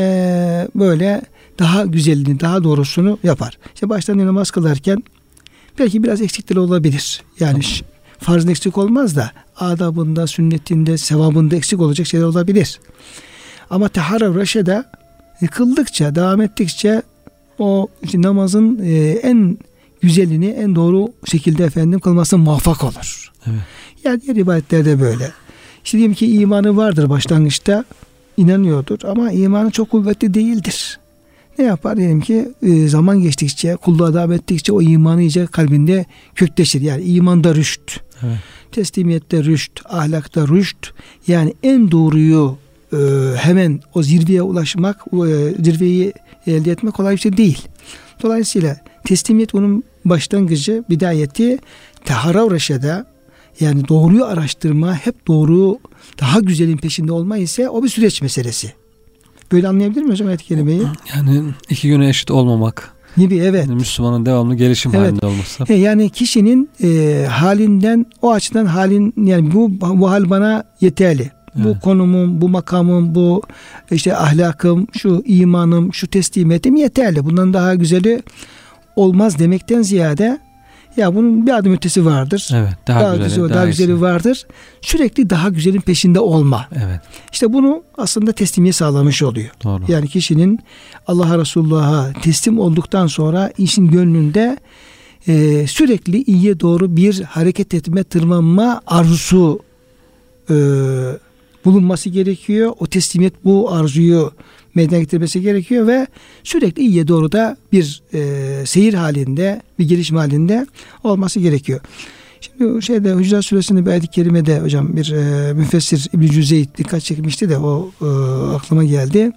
böyle daha güzelini, daha doğrusunu yapar. İşte baştan namaz kılarken belki biraz eksikleri olabilir. Yani ş- farzın eksik olmaz da adabında, sünnetinde, sevabında eksik olacak şeyler olabilir. Ama tehara reşede kıldıkça, devam ettikçe o işte namazın e, en güzelini en doğru şekilde efendim kılmasına muvaffak olur. Evet. Yani diğer ibadetlerde böyle. İşte diyelim ki imanı vardır başlangıçta inanıyordur ama imanı çok kuvvetli değildir. ne yapar? Diyelim ki e, zaman geçtikçe, kulluğa devam ettikçe o imanı iyice kalbinde kökleşir. Yani imanda rüşt, evet. teslimiyette rüşt, ahlakta rüşt. Yani en doğruyu e, hemen o zirveye ulaşmak, e, zirveyi elde etmek kolay bir şey değil. Dolayısıyla teslimiyet onun başlangıcı, bidayeti teharav reşede yani doğruyu araştırma, hep doğru, daha güzelin peşinde olma ise o bir süreç meselesi. Böyle anlayabilir mi hocam ayet kelimeyi? Yani iki güne eşit olmamak. Gibi evet. Yani Müslümanın devamlı gelişim evet. halinde olması. Yani kişinin e, halinden o açıdan halin yani bu bu hal bana yeterli. Evet. Bu konumum, bu makamım, bu işte ahlakım, şu imanım, şu teslimiyetim yeterli. Bundan daha güzeli olmaz demekten ziyade ya bunun bir adım ötesi vardır. Evet, daha, daha güzeli, güzeli, daha, daha güzeli vardır. Sürekli daha güzelin peşinde olma. Evet. İşte bunu aslında teslimiye sağlamış oluyor. Doğru. Yani kişinin Allah'a Resulullah'a teslim olduktan sonra işin gönlünde e, sürekli iyiye doğru bir hareket etme, tırmanma arzusu e, bulunması gerekiyor. O teslimiyet bu arzuyu meydana getirmesi gerekiyor ve sürekli iyiye doğru da bir e, seyir halinde, bir gelişim halinde olması gerekiyor. Şimdi şeyde Hucurat Suresi'nde bir ayet-i kerimede hocam bir e, müfessir İbn Cüzeyd dikkat çekmişti de o e, aklıma geldi.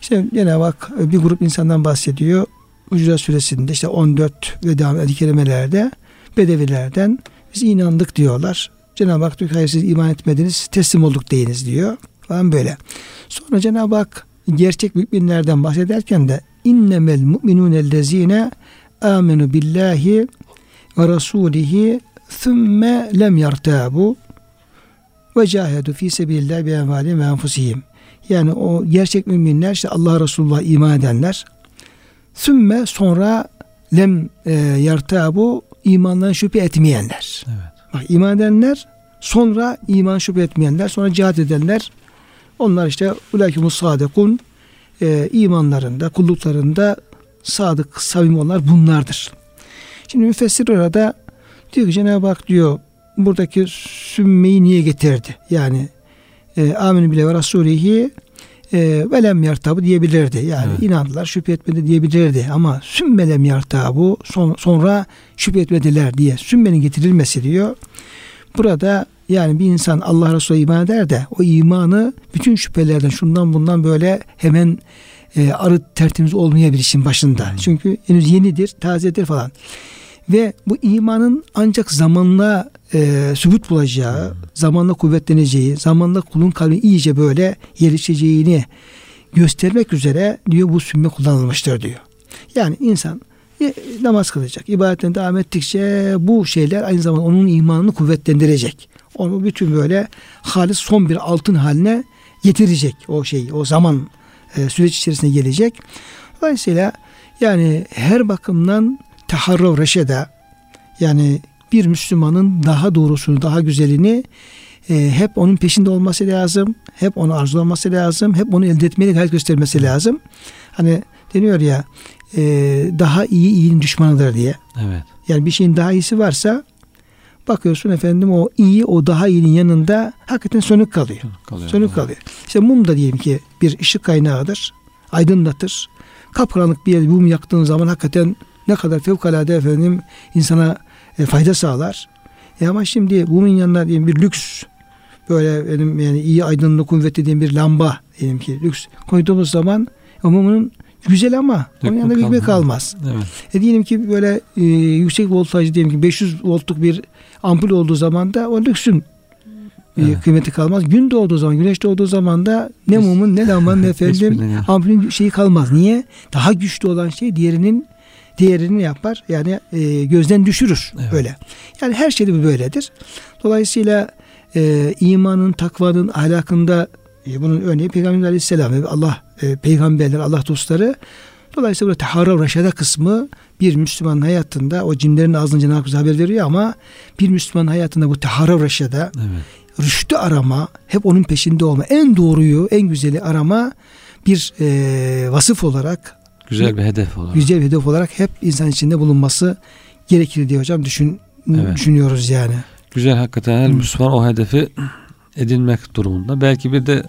İşte Cenab-ı Hak bir grup insandan bahsediyor. Hucurat Suresi'nde işte 14 ve devam ayet-i kerimelerde Bedevilerden biz inandık diyorlar. Cenab-ı Hak diyor hayır siz iman etmediniz teslim olduk deyiniz diyor falan böyle. Sonra Cenab-ı Hak gerçek müminlerden bahsederken de innemel mu'minûnellezîne amenu billahi ve rasulihi thumme lem yartabu ve cahedu fi sebilillah bi envalihim ve enfusihim. Yani o gerçek müminler işte Allah Resulullah iman edenler. Sümme sonra lem e, yartabu imandan şüphe etmeyenler. Evet. Bak iman edenler sonra iman şüphe etmeyenler sonra cihat edenler onlar işte ulakumus sadikun e, imanlarında, kulluklarında sadık, samimi olanlar bunlardır. Şimdi müfessir orada diyor ki Cenab-ı Hak diyor buradaki sümmeyi niye getirdi? Yani e, amin bile ve rasulihi e, velem yartabı diyebilirdi. Yani evet. inandılar şüphe etmedi diyebilirdi. Ama sümmelem yartabu son, sonra şüphe etmediler diye sümmenin getirilmesi diyor. Burada yani bir insan Allah Resulü iman eder de o imanı bütün şüphelerden şundan bundan böyle hemen e, arıt tertemiz olmayabilir işin başında. Çünkü henüz yenidir, tazedir falan. Ve bu imanın ancak zamanla e, sübut bulacağı, zamanla kuvvetleneceği, zamanla kulun kalbi iyice böyle yerleşeceğini göstermek üzere diyor bu sümme kullanılmıştır diyor. Yani insan e, namaz kılacak, ibadetine devam ettikçe bu şeyler aynı zamanda onun imanını kuvvetlendirecek. Onu bütün böyle halis son bir altın haline getirecek o şey, o zaman e, süreç içerisinde gelecek. Dolayısıyla yani her bakımdan taharrav reşede yani bir Müslümanın daha doğrusunu, daha güzelini e, hep onun peşinde olması lazım. Hep onu arzulaması lazım. Hep onu elde etmeye gayret göstermesi lazım. Hani deniyor ya e, daha iyi iyinin düşmanıdır diye. Evet. Yani bir şeyin daha iyisi varsa bakıyorsun efendim o iyi o daha iyinin yanında hakikaten sönük kalıyor. kalıyor sönük evet. kalıyor. İşte mum da diyelim ki bir ışık kaynağıdır. Aydınlatır. Kapkaranlık bir yer mum yaktığın zaman hakikaten ne kadar fevkalade efendim insana e, fayda sağlar. E ama şimdi mumun yanına diyelim bir lüks böyle benim yani iyi aydınlık kuvvet dediğim bir lamba diyelim ki lüks koyduğumuz zaman o mumun güzel ama Dökme onun yanında kalmaz. kalmaz. Evet. E diyelim ki böyle e, yüksek voltaj diyelim ki 500 voltluk bir ampul olduğu zaman da o lüksün e, evet. kıymeti kalmaz. Gün doğduğu zaman, güneş doğduğu zaman da ne mumun ne lambanın ne efendim ampulün şeyi kalmaz. Niye? Daha güçlü olan şey diğerinin diğerini yapar. Yani e, gözden düşürür evet. böyle. Yani her şeyde böyledir. Dolayısıyla e, imanın, takvanın, ahlakında e, bunun örneği Peygamber Aleyhisselam ve Allah e, peygamberler, Allah dostları. Dolayısıyla burada taharrav reşede kısmı bir Müslüman hayatında o cinlerin ağzından Cenab-ı haber veriyor ama bir Müslüman hayatında bu taharrav reşede evet. rüştü arama, hep onun peşinde olma, en doğruyu, en güzeli arama bir e, vasıf olarak güzel bir hedef olarak güzel bir hedef olarak hep insan içinde bulunması gerekir diye hocam düşün evet. düşünüyoruz yani. Güzel hakikaten her Müslüman o hedefi edinmek durumunda. Belki bir de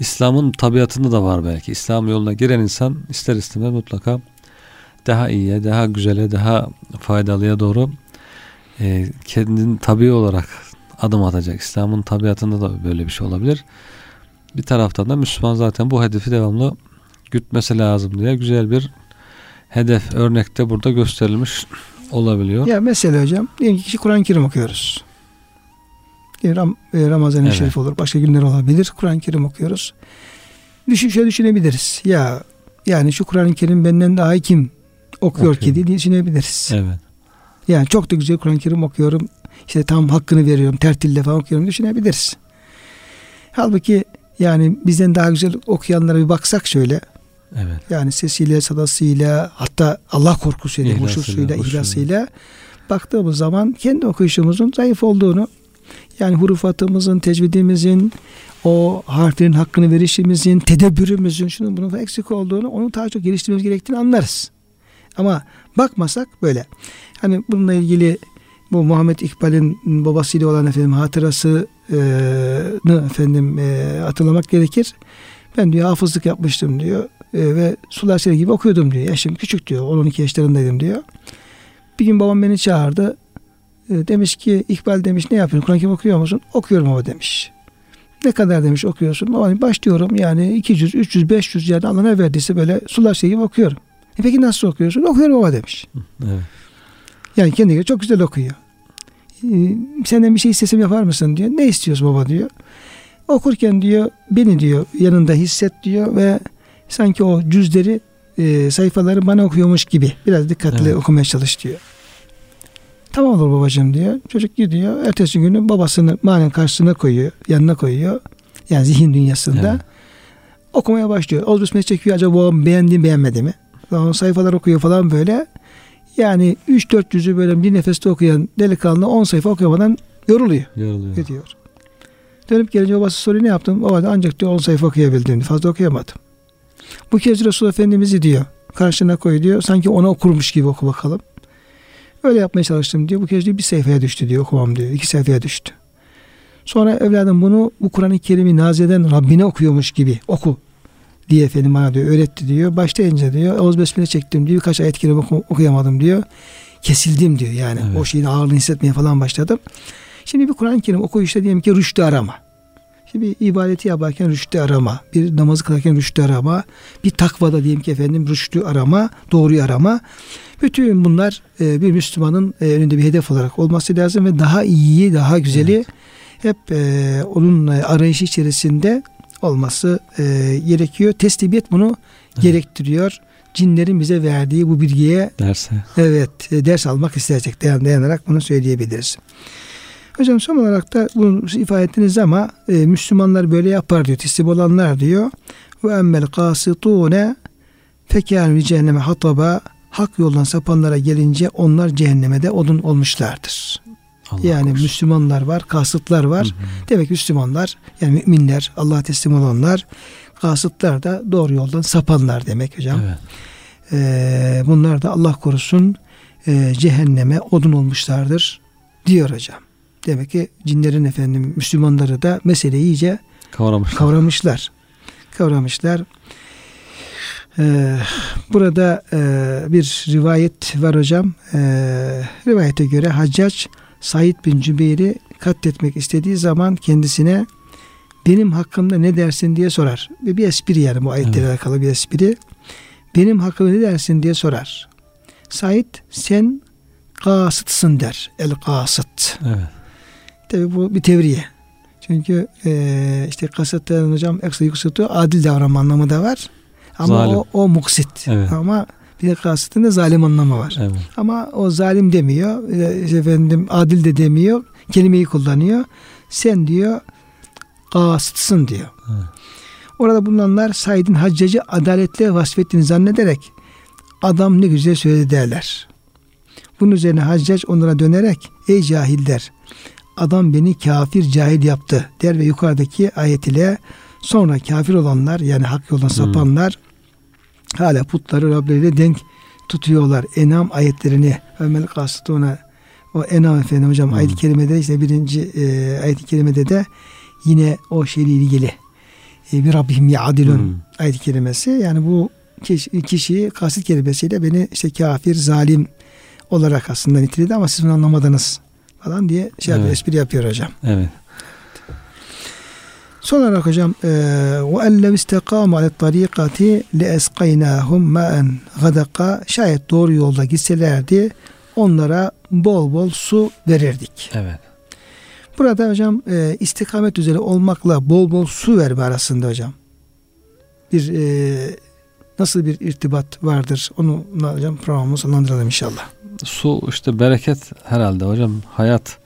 İslam'ın tabiatında da var belki. İslam yoluna giren insan ister istemez mutlaka daha iyiye, daha güzele, daha faydalıya doğru e, kendini tabi olarak adım atacak. İslam'ın tabiatında da böyle bir şey olabilir. Bir taraftan da Müslüman zaten bu hedefi devamlı gütmesi lazım diye güzel bir hedef örnekte burada gösterilmiş olabiliyor. Ya mesela hocam diyelim ki kişi Kur'an-ı Kerim okuyoruz. Ram, e, Ramazan-ı evet. Şerif olur. Başka günler olabilir. Kur'an-ı Kerim okuyoruz. Düşün, şöyle düşünebiliriz. Ya yani şu Kur'an-ı Kerim benden daha iyi kim okuyor Okuyor. ki diye düşünebiliriz. Evet. Yani çok da güzel Kur'an-ı Kerim okuyorum. İşte tam hakkını veriyorum. Tertille falan okuyorum düşünebiliriz. Halbuki yani bizden daha güzel okuyanlara bir baksak şöyle. Evet. Yani sesiyle, sadasıyla, hatta Allah korkusuyla, huşusuyla, ihlasıyla baktığımız zaman kendi okuyuşumuzun zayıf olduğunu yani hurufatımızın, tecvidimizin, o harflerin hakkını verişimizin, tedebbürümüzün şunun bunun eksik olduğunu, onu daha çok geliştirmemiz gerektiğini anlarız. Ama bakmasak böyle. Hani bununla ilgili bu Muhammed İkbal'in babasıyla olan efendim hatırasını efendim hatırlamak gerekir. Ben diyor hafızlık yapmıştım diyor ve sular gibi okuyordum diyor. Yaşım küçük diyor 10-12 yaşlarındaydım diyor. Bir gün babam beni çağırdı. Demiş ki İkbal demiş ne yapıyorsun? Kur'an-ı Kerim okuyor musun? Okuyorum baba demiş. Ne kadar demiş okuyorsun? Baba başlıyorum yani 200, 300, 500 yani Allah ne verdiyse böyle sular gibi okuyorum. E peki nasıl okuyorsun? Okuyorum baba demiş. Evet. Yani kendi çok güzel okuyor. Ee, senden bir şey istesem yapar mısın diyor. Ne istiyorsun baba diyor. Okurken diyor beni diyor yanında hisset diyor ve sanki o cüzleri e, sayfaları bana okuyormuş gibi biraz dikkatli evet. okumaya çalış diyor. Tamam olur babacığım diyor. Çocuk gidiyor. Ertesi günü babasını manen karşısına koyuyor. Yanına koyuyor. Yani zihin dünyasında. Evet. Okumaya başlıyor. Bismillah çekiyor. Acaba babam beğendi beğenmedi mi? Sonra sayfalar okuyor falan böyle. Yani 3-4 yüzü böyle bir nefeste okuyan delikanlı 10 sayfa okuyamadan yoruluyor. Yoruluyor. Gidiyor. Dönüp gelince babası soruyor ne yaptın? Baba ancak diyor 10 sayfa okuyabildim. Fazla okuyamadım. Bu kez Resul Efendimiz'i diyor karşına koy diyor. Sanki ona okurmuş gibi oku bakalım. Öyle yapmaya çalıştım diyor. Bu kez diyor bir sayfaya düştü diyor okumam diyor. iki sayfaya düştü. Sonra evladım bunu bu Kur'an-ı Kerim'i nazeden Rabbine okuyormuş gibi oku diye efendim bana diyor öğretti diyor. Başlayınca diyor Oğuz Besmele çektim diyor. Birkaç ayet kelime oku, okuyamadım diyor. Kesildim diyor yani. Evet. O şeyin ağırlığını hissetmeye falan başladım. Şimdi bir Kur'an-ı Kerim okuyuşta diyelim ki rüştü arama. Şimdi bir ibadeti yaparken rüştü arama, bir namazı kılarken rüştü arama, bir takvada diyelim ki efendim rüştü arama, doğruyu arama. Bütün bunlar e, bir Müslümanın e, önünde bir hedef olarak olması lazım ve daha iyiyi, daha güzeli evet. hep e, onun arayışı içerisinde olması e, gerekiyor. Teslibiyet bunu evet. gerektiriyor. Cinlerin bize verdiği bu bilgiye derse. Evet, e, ders almak isteyecek dayan, dayanarak bunu söyleyebiliriz. Hocam son olarak da bunu ifade ettiniz ama e, Müslümanlar böyle yapar diyor. Teslim olanlar diyor. Ve emmel kasitune fekânu cehenneme hataba hak yoldan sapanlara gelince onlar cehenneme de odun olmuşlardır. Allah yani korusun. Müslümanlar var, kasıtlar var. Hı hı. Demek Müslümanlar yani müminler, Allah'a teslim olanlar, kasıtlar da doğru yoldan sapanlar demek hocam. Evet. Ee, bunlar da Allah korusun e, cehenneme odun olmuşlardır diyor hocam. Demek ki cinlerin efendim Müslümanları da meseleyi iyice kavramışlar. Kavramışlar. kavramışlar. Ee, burada e, bir rivayet var hocam. Ee, rivayete göre Haccac Said bin Cübeyr'i katletmek istediği zaman kendisine benim hakkımda ne dersin diye sorar. Ve bir espri yani bu ayetle evet. alakalı bir espri. Benim hakkımda ne dersin diye sorar. Said sen kasıtsın der. El kasıt. Evet. Tabi bu bir tevriye. Çünkü e, işte kasıtların hocam eksa yükseltiyor adil davranma anlamı da var. Ama Zalim. o, o muksit. Evet. Ama bir kasıtında zalim anlamı var. Evet. Ama o zalim demiyor. E, efendim adil de demiyor. Kelimeyi kullanıyor. Sen diyor kasıtsın diyor. Evet. Orada bulunanlar Said'in haccacı adaletle vasfettiğini zannederek adam ne güzel söyledi derler. Bunun üzerine haccac onlara dönerek ey cahiller adam beni kafir cahil yaptı der ve yukarıdaki ayet ile sonra kafir olanlar yani hak yoldan hmm. Hala putları Rableriyle denk tutuyorlar. Enam ayetlerini Ömer Kasıtuna o Enam efendim hocam hmm. ayet-i kerimede işte birinci e, ayet-i kerimede de yine o şeyle ilgili e, bir Rabbihim ya'dilun Hmm. ayet kelimesi. Yani bu kişi, kişiyi kasıt kelimesiyle beni işte kafir, zalim olarak aslında niteledi ama siz bunu anlamadınız falan diye şey yapıyor, Evet. espri yapıyor hocam. Evet. Son olarak hocam ve ellev istekamu ale tarikati le esqaynahum ma'en gadaka şayet doğru yolda gitselerdi onlara bol bol su verirdik. Evet. Burada hocam e, istikamet üzere olmakla bol bol su verme arasında hocam bir e, nasıl bir irtibat vardır onu hocam programımızı sonlandıralım inşallah. Su işte bereket herhalde hocam. Hayat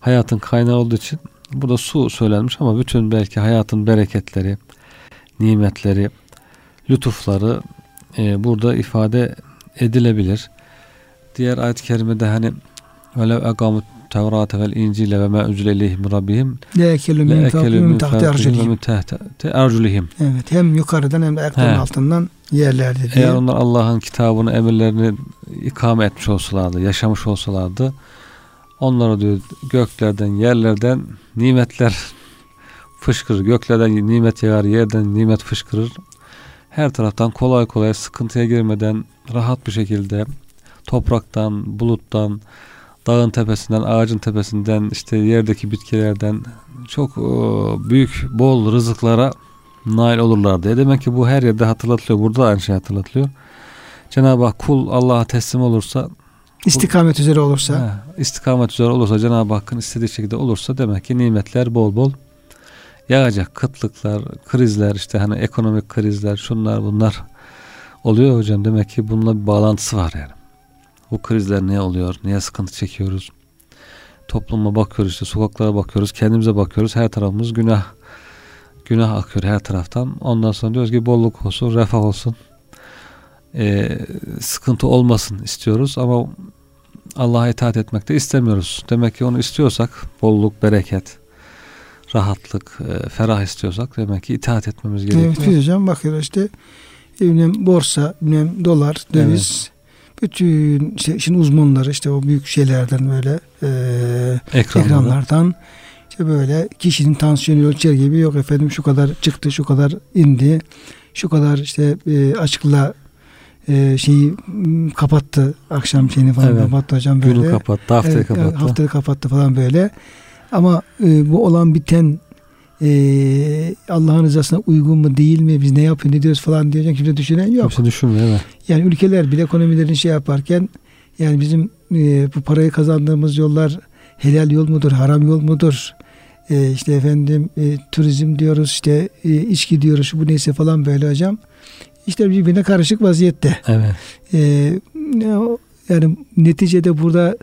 hayatın kaynağı olduğu için burada su söylenmiş ama bütün belki hayatın bereketleri, nimetleri, lütufları e, burada ifade edilebilir. Diğer ayet-i kerimede hani öyle egamut Tevrate vel İncil'e ve ma unzile ileyhim rabbihim Le ekelu le min tahti arjulihim. Evet hem yukarıdan hem de ayaklarının altından yerlerde diye. Eğer onlar Allah'ın kitabını, emirlerini ikame etmiş olsalardı, yaşamış olsalardı onlara diyor göklerden, yerlerden nimetler fışkırır. Göklerden nimet yağar, yerden nimet fışkırır. Her taraftan kolay kolay sıkıntıya girmeden rahat bir şekilde topraktan, buluttan, dağın tepesinden, ağacın tepesinden, işte yerdeki bitkilerden çok e, büyük bol rızıklara nail olurlardı. E demek ki bu her yerde hatırlatılıyor. Burada da aynı şey hatırlatılıyor. Cenab-ı Hak kul Allah'a teslim olursa, İstikamet üzere olursa ha, istikamet üzere olursa, Cenab-ı Hakk'ın istediği şekilde olursa demek ki nimetler bol bol yağacak. Kıtlıklar, krizler, işte hani ekonomik krizler, şunlar bunlar oluyor hocam. Demek ki bununla bir bağlantısı var yani. Bu krizler ne oluyor? Niye sıkıntı çekiyoruz? Topluma bakıyoruz işte sokaklara bakıyoruz, kendimize bakıyoruz. Her tarafımız günah günah akıyor her taraftan. Ondan sonra diyoruz ki bolluk olsun, refah olsun. Ee, sıkıntı olmasın istiyoruz ama Allah'a itaat etmek de istemiyoruz. Demek ki onu istiyorsak bolluk, bereket, rahatlık, e, ferah istiyorsak demek ki itaat etmemiz gerekiyor. Evet biz hocam bakıyoruz işte bilmem borsa, bilmem dolar, döviz bütün işte işin uzmanları işte o büyük şeylerden böyle e, Ekranlarda. ekranlardan işte böyle kişinin tansiyonu ölçer gibi yok efendim şu kadar çıktı şu kadar indi şu kadar işte e, açıkla e, şeyi kapattı akşam şeyini falan Evet. kapattı hocam böyle. Günü kapattı, haftayı Evet, kapattı. haftayı kapattı falan böyle. Ama e, bu olan biten e, Allah'ın rızasına uygun mu değil mi biz ne yapıyoruz ne diyoruz falan diye kimse düşünen yok. Kimse düşünmüyor evet. Yani ülkeler bile ekonomilerini şey yaparken yani bizim e, bu parayı kazandığımız yollar helal yol mudur, haram yol mudur? E, işte efendim e, turizm diyoruz, işte e, içki diyoruz, bu neyse falan böyle hocam. İşte birbirine karışık vaziyette. Evet. E, ne o- yani neticede burada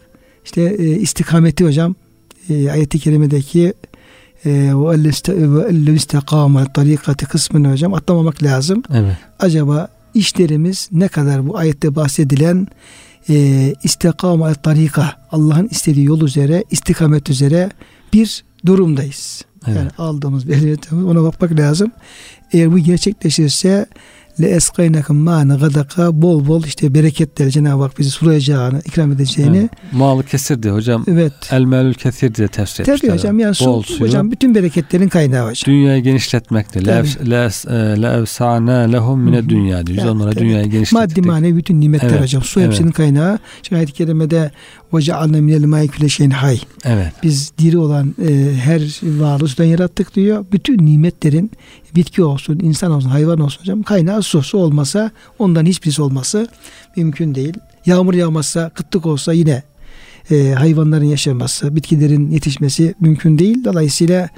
işte e, istikameti hocam e, ayet-i kerimedeki e, ve istekama tarikati kısmını hocam atlamamak lazım Evet. acaba işlerimiz ne kadar bu ayette bahsedilen e, istikama tarika Allah'ın istediği yol üzere istikamet üzere bir durumdayız. Evet. Yani aldığımız belirtimiz ona bakmak lazım. Eğer bu gerçekleşirse le eskaynakum ma'ne gadaka bol bol işte bereketler Cenab-ı Hak bizi sulayacağını, ikram edeceğini. Evet. Malı kesir diye hocam. Evet. El melül kesir diye tefsir etmişler. Tabii hocam yani su, Bol suyu. hocam bütün bereketlerin kaynağı hocam. Dünyayı genişletmektir. La evsa'na lehum mine dünya diyor. Biz onlara dünyayı genişlettik. Maddi manevi bütün nimetler Evet, hocam. Su evet. hepsinin kaynağı. Şimdi ayet-i kerimede ve cealne minel külle şeyin hay. Evet. Biz diri olan e, her varlığı sudan yarattık diyor. Bütün nimetlerin bitki olsun, insan olsun, hayvan olsun hocam kaynağı su. Su olmasa ondan hiçbirisi olması mümkün değil. Yağmur yağmazsa, kıtlık olsa yine e, hayvanların yaşaması, bitkilerin yetişmesi mümkün değil. Dolayısıyla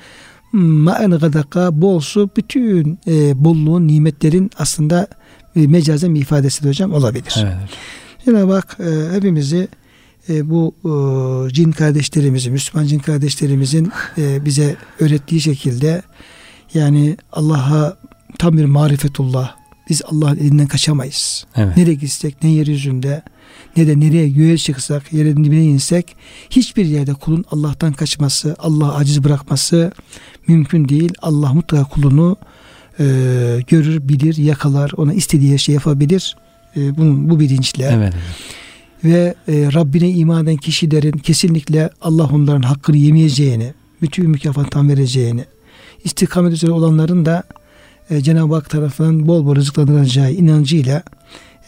ma'en gadaka bol su bütün e, bolluğun, nimetlerin aslında e, mecazen bir ifadesi de hocam olabilir. Evet. Cenab-ı Hak e, hepimizi e, bu e, cin kardeşlerimizin, Müslüman cin kardeşlerimizin e, bize öğrettiği şekilde yani Allah'a tam bir marifetullah. Biz Allah'ın elinden kaçamayız. Evet. Nereye gitsek, ne yeryüzünde, ne de nereye göğe çıksak, yerin dibine insek hiçbir yerde kulun Allah'tan kaçması, Allah'ı aciz bırakması mümkün değil. Allah mutlaka kulunu e, görür, bilir, yakalar, ona istediği her şey yapabilir. E, bunun bu bilinçle Evet. Ve e, Rabbine iman eden kişilerin kesinlikle Allah onların hakkını yemeyeceğini, bütün mükafattan vereceğini, istikamet üzere olanların da e, Cenab-ı Hak tarafından bol bol rızıklandıracağı inancıyla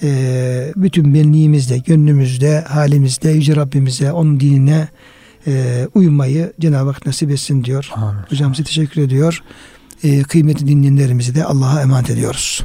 e, bütün benliğimizde, gönlümüzde, halimizde Yüce Rabbimize, onun dinine e, uymayı Cenab-ı Hak nasip etsin diyor. Amin. Hocam size teşekkür ediyor. E, kıymetli dinleyenlerimizi de Allah'a emanet ediyoruz.